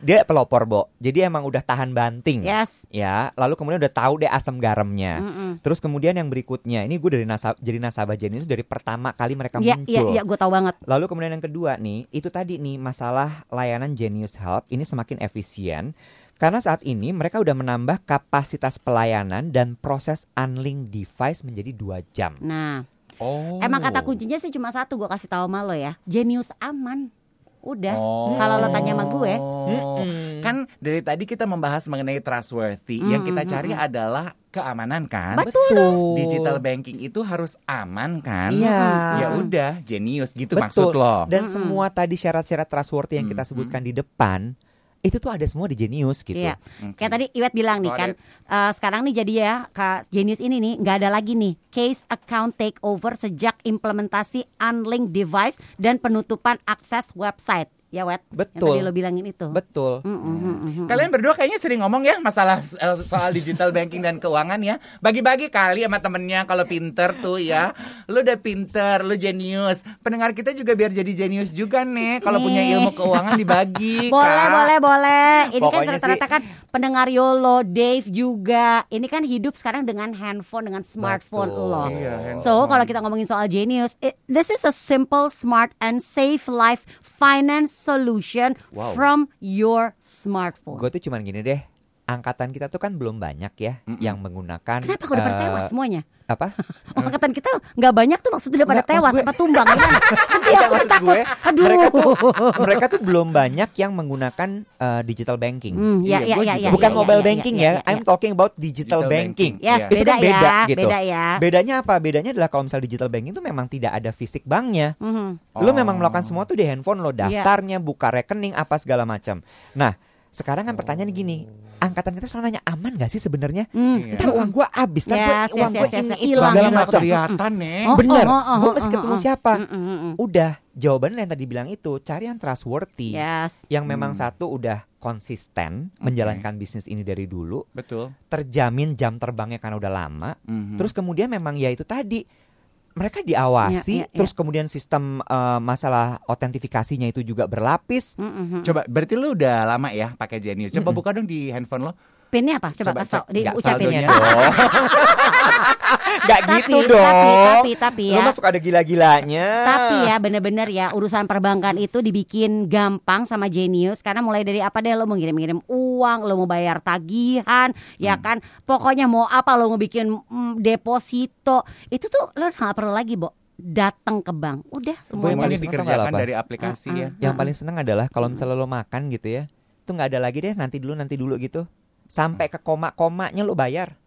Speaker 4: Dia pelopor, Bo. Jadi emang udah tahan banting.
Speaker 2: Yes.
Speaker 4: Ya, lalu kemudian udah tahu deh asam garamnya.
Speaker 2: Mm-mm.
Speaker 4: Terus kemudian yang berikutnya, ini gue dari nasab jadi nasabah Genius dari pertama kali mereka
Speaker 2: Iya, iya,
Speaker 4: muncul.
Speaker 2: iya, gue tahu banget.
Speaker 4: Lalu kemudian yang kedua nih, itu tadi nih masalah layanan Genius Help ini semakin efisien karena saat ini mereka udah menambah kapasitas pelayanan dan proses unlink device menjadi dua jam.
Speaker 2: Nah,
Speaker 3: Oh.
Speaker 2: emang kata kuncinya sih cuma satu gue kasih tahu sama lo ya. Genius aman. Udah.
Speaker 3: Oh.
Speaker 2: Kalau lo tanya sama gue,
Speaker 4: Mm-mm.
Speaker 3: Kan dari tadi kita membahas mengenai trustworthy. Yang kita cari adalah keamanan kan.
Speaker 2: Betul.
Speaker 3: Digital banking itu harus aman kan?
Speaker 4: Iya.
Speaker 3: Ya udah, genius gitu
Speaker 4: Betul.
Speaker 3: maksud lo.
Speaker 4: Dan
Speaker 2: Mm-mm.
Speaker 4: semua tadi syarat-syarat trustworthy yang kita sebutkan di depan itu tuh ada semua di Genius gitu.
Speaker 2: Iya.
Speaker 3: Oke.
Speaker 2: Kayak tadi Iwet bilang nih
Speaker 3: Got
Speaker 2: kan,
Speaker 3: it.
Speaker 2: eh, sekarang nih jadi ya Kak Genius ini nih nggak ada lagi nih case account takeover sejak implementasi unlink device dan penutupan akses website. Ya Wet, yang
Speaker 4: Betul.
Speaker 2: tadi lo bilangin itu.
Speaker 4: Betul.
Speaker 2: Mm, mm, mm, mm.
Speaker 3: Kalian berdua kayaknya sering ngomong ya masalah eh, soal digital banking dan keuangan ya. Bagi-bagi kali sama temennya kalau pinter tuh ya. Lu udah pinter, lu jenius. Pendengar kita juga biar jadi jenius juga nih. Kalau punya ilmu keuangan dibagi.
Speaker 2: Boleh,
Speaker 3: Kak.
Speaker 2: boleh, boleh. Ini
Speaker 4: Pokoknya
Speaker 2: kan ternyata kan pendengar Yolo, Dave juga. Ini kan hidup sekarang dengan handphone, dengan smartphone
Speaker 4: Betul.
Speaker 2: lo.
Speaker 3: Iya,
Speaker 2: So
Speaker 3: handphone.
Speaker 2: kalau kita ngomongin soal genius, it- this is a simple, smart, and safe life finance solution
Speaker 4: Wow.
Speaker 2: from your smartphone.
Speaker 4: Gue tuh cuman gini deh. Angkatan kita tuh kan belum banyak ya yang menggunakan
Speaker 2: Kenapa udah pada
Speaker 4: eh,
Speaker 2: tewas semuanya?
Speaker 4: Apa?
Speaker 2: Angkatan kita nggak banyak tuh maksudnya udah pada tewas
Speaker 4: gue-
Speaker 2: apa tumbang gimana? Sedih
Speaker 4: Enggak,
Speaker 2: aku
Speaker 4: maksud
Speaker 2: takut.
Speaker 4: gue
Speaker 2: Aduh.
Speaker 4: mereka tuh mereka tuh belum banyak yang menggunakan eh, digital banking.
Speaker 2: Hmm, ya,
Speaker 3: Iya,
Speaker 2: ya,
Speaker 3: gue
Speaker 2: ya,
Speaker 3: juga.
Speaker 2: ya,
Speaker 4: Bukan
Speaker 2: ya,
Speaker 4: mobile
Speaker 2: ya,
Speaker 4: banking
Speaker 2: ya,
Speaker 4: ya,
Speaker 2: ya,
Speaker 4: I'm
Speaker 2: ya.
Speaker 4: talking about digital,
Speaker 3: Digital
Speaker 4: banking.
Speaker 3: banking.
Speaker 2: Yes,
Speaker 3: Iya.
Speaker 4: Itu
Speaker 2: beda
Speaker 4: kan beda
Speaker 2: ya,
Speaker 4: gitu.
Speaker 2: beda ya.
Speaker 4: Bedanya apa? Bedanya adalah kalau misal digital banking itu memang tidak ada fisik banknya.
Speaker 2: Mhm.
Speaker 4: Lu
Speaker 3: Oh.
Speaker 4: memang melakukan semua tuh di handphone lo,
Speaker 2: Iya.
Speaker 4: daftarnya, buka rekening apa segala macam. Nah, sekarang kan pertanyaan gini, angkatan kita selalu nanya aman gak sih sebenarnya?
Speaker 2: Hmm.
Speaker 3: Iya.
Speaker 4: Ntar uang gua habis, ntar gua-
Speaker 2: Yes, yes,
Speaker 4: uang gua
Speaker 2: yes, yes,
Speaker 4: ini
Speaker 2: yes.
Speaker 4: itu
Speaker 2: Hilang,
Speaker 4: segala
Speaker 2: hilang.
Speaker 4: macam.
Speaker 3: kelihatan nih.
Speaker 2: Oh,
Speaker 4: Bener,
Speaker 2: oh, oh,
Speaker 4: gue
Speaker 2: oh,
Speaker 4: mesti
Speaker 2: oh,
Speaker 4: ketemu
Speaker 2: oh.
Speaker 4: siapa?
Speaker 2: Mm, mm, mm.
Speaker 4: Udah, jawabannya yang tadi bilang itu, cari yang trustworthy.
Speaker 2: Yes.
Speaker 4: Yang memang
Speaker 3: Hmm.
Speaker 4: satu udah konsisten menjalankan bisnis ini dari dulu,
Speaker 3: Betul.
Speaker 4: terjamin jam terbangnya karena udah lama.
Speaker 3: Mhm.
Speaker 4: Terus kemudian memang ya itu tadi mereka diawasi,
Speaker 2: Iya, iya,
Speaker 4: terus kemudian sistem eh, masalah otentifikasinya itu juga berlapis.
Speaker 2: Mm-mm.
Speaker 3: Coba berarti lu udah lama ya pakai Genius. Coba buka dong di handphone lo.
Speaker 2: Pinnya apa? Coba,
Speaker 3: Coba
Speaker 2: kasih tau,
Speaker 3: cek.
Speaker 4: Nggak
Speaker 2: diucapin
Speaker 3: saldonya.
Speaker 2: ya.
Speaker 4: dong. Gak
Speaker 2: Tapi,
Speaker 4: gitu
Speaker 2: tapi,
Speaker 4: dong.
Speaker 2: tapi, tapi
Speaker 4: Lu
Speaker 2: ya.
Speaker 4: masuk ada gila-gilanya.
Speaker 2: Tapi ya bener-bener ya urusan perbankan itu dibikin gampang sama Genius karena mulai dari apa deh lo mau ngirim-ngirim uang, lo mau bayar tagihan, ya kan? Pokoknya mau apa lo mau bikin mm, deposito, itu tuh lo nggak perlu lagi, Bo. Datang ke bank. Udah semuanya.
Speaker 3: Semuanya dikerjakan
Speaker 4: apa?
Speaker 3: dari aplikasi ya.
Speaker 4: Yang paling seneng adalah kalau misalnya lo makan gitu ya, itu nggak ada lagi deh nanti dulu nanti dulu gitu. Sampai ke koma-komanya lo bayar.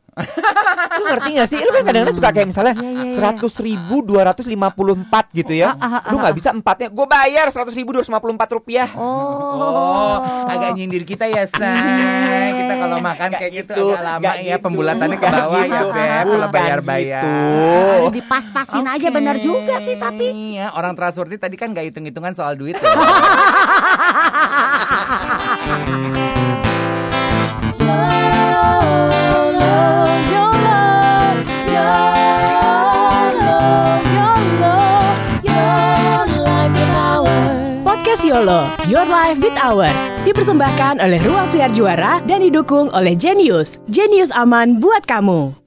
Speaker 4: Lu ngerti gak sih? Lu kan kadang-kadang suka kayak misalnya
Speaker 2: Iya, iya, iya.
Speaker 4: seratus ribu dua ratus lima puluh empat gitu ya.
Speaker 2: Ah, ah, ah,
Speaker 4: Lu nggak bisa empatnya. Gue bayar seratus ribu dua ratus lima puluh empat rupiah.
Speaker 2: Oh.
Speaker 3: Oh, agak nyindir kita ya, Say. Kita kalau makan kayak gitu,
Speaker 4: gitu,
Speaker 3: agak lama ya
Speaker 4: gitu,
Speaker 3: pembulatannya ke bawah ya,
Speaker 4: gitu.
Speaker 3: Beb. Kalau bayar-bayar.
Speaker 4: gitu.
Speaker 2: Dipas-pasin aja
Speaker 3: Oke.
Speaker 2: bener juga sih tapi.
Speaker 3: Iya, orang trustworthy tadi kan gak hitung-hitungan soal duit loh.
Speaker 5: YOLO, Your Life with Ours Dipersembahkan oleh Ruang Siar Juara dan didukung oleh Genius. Genius aman buat kamu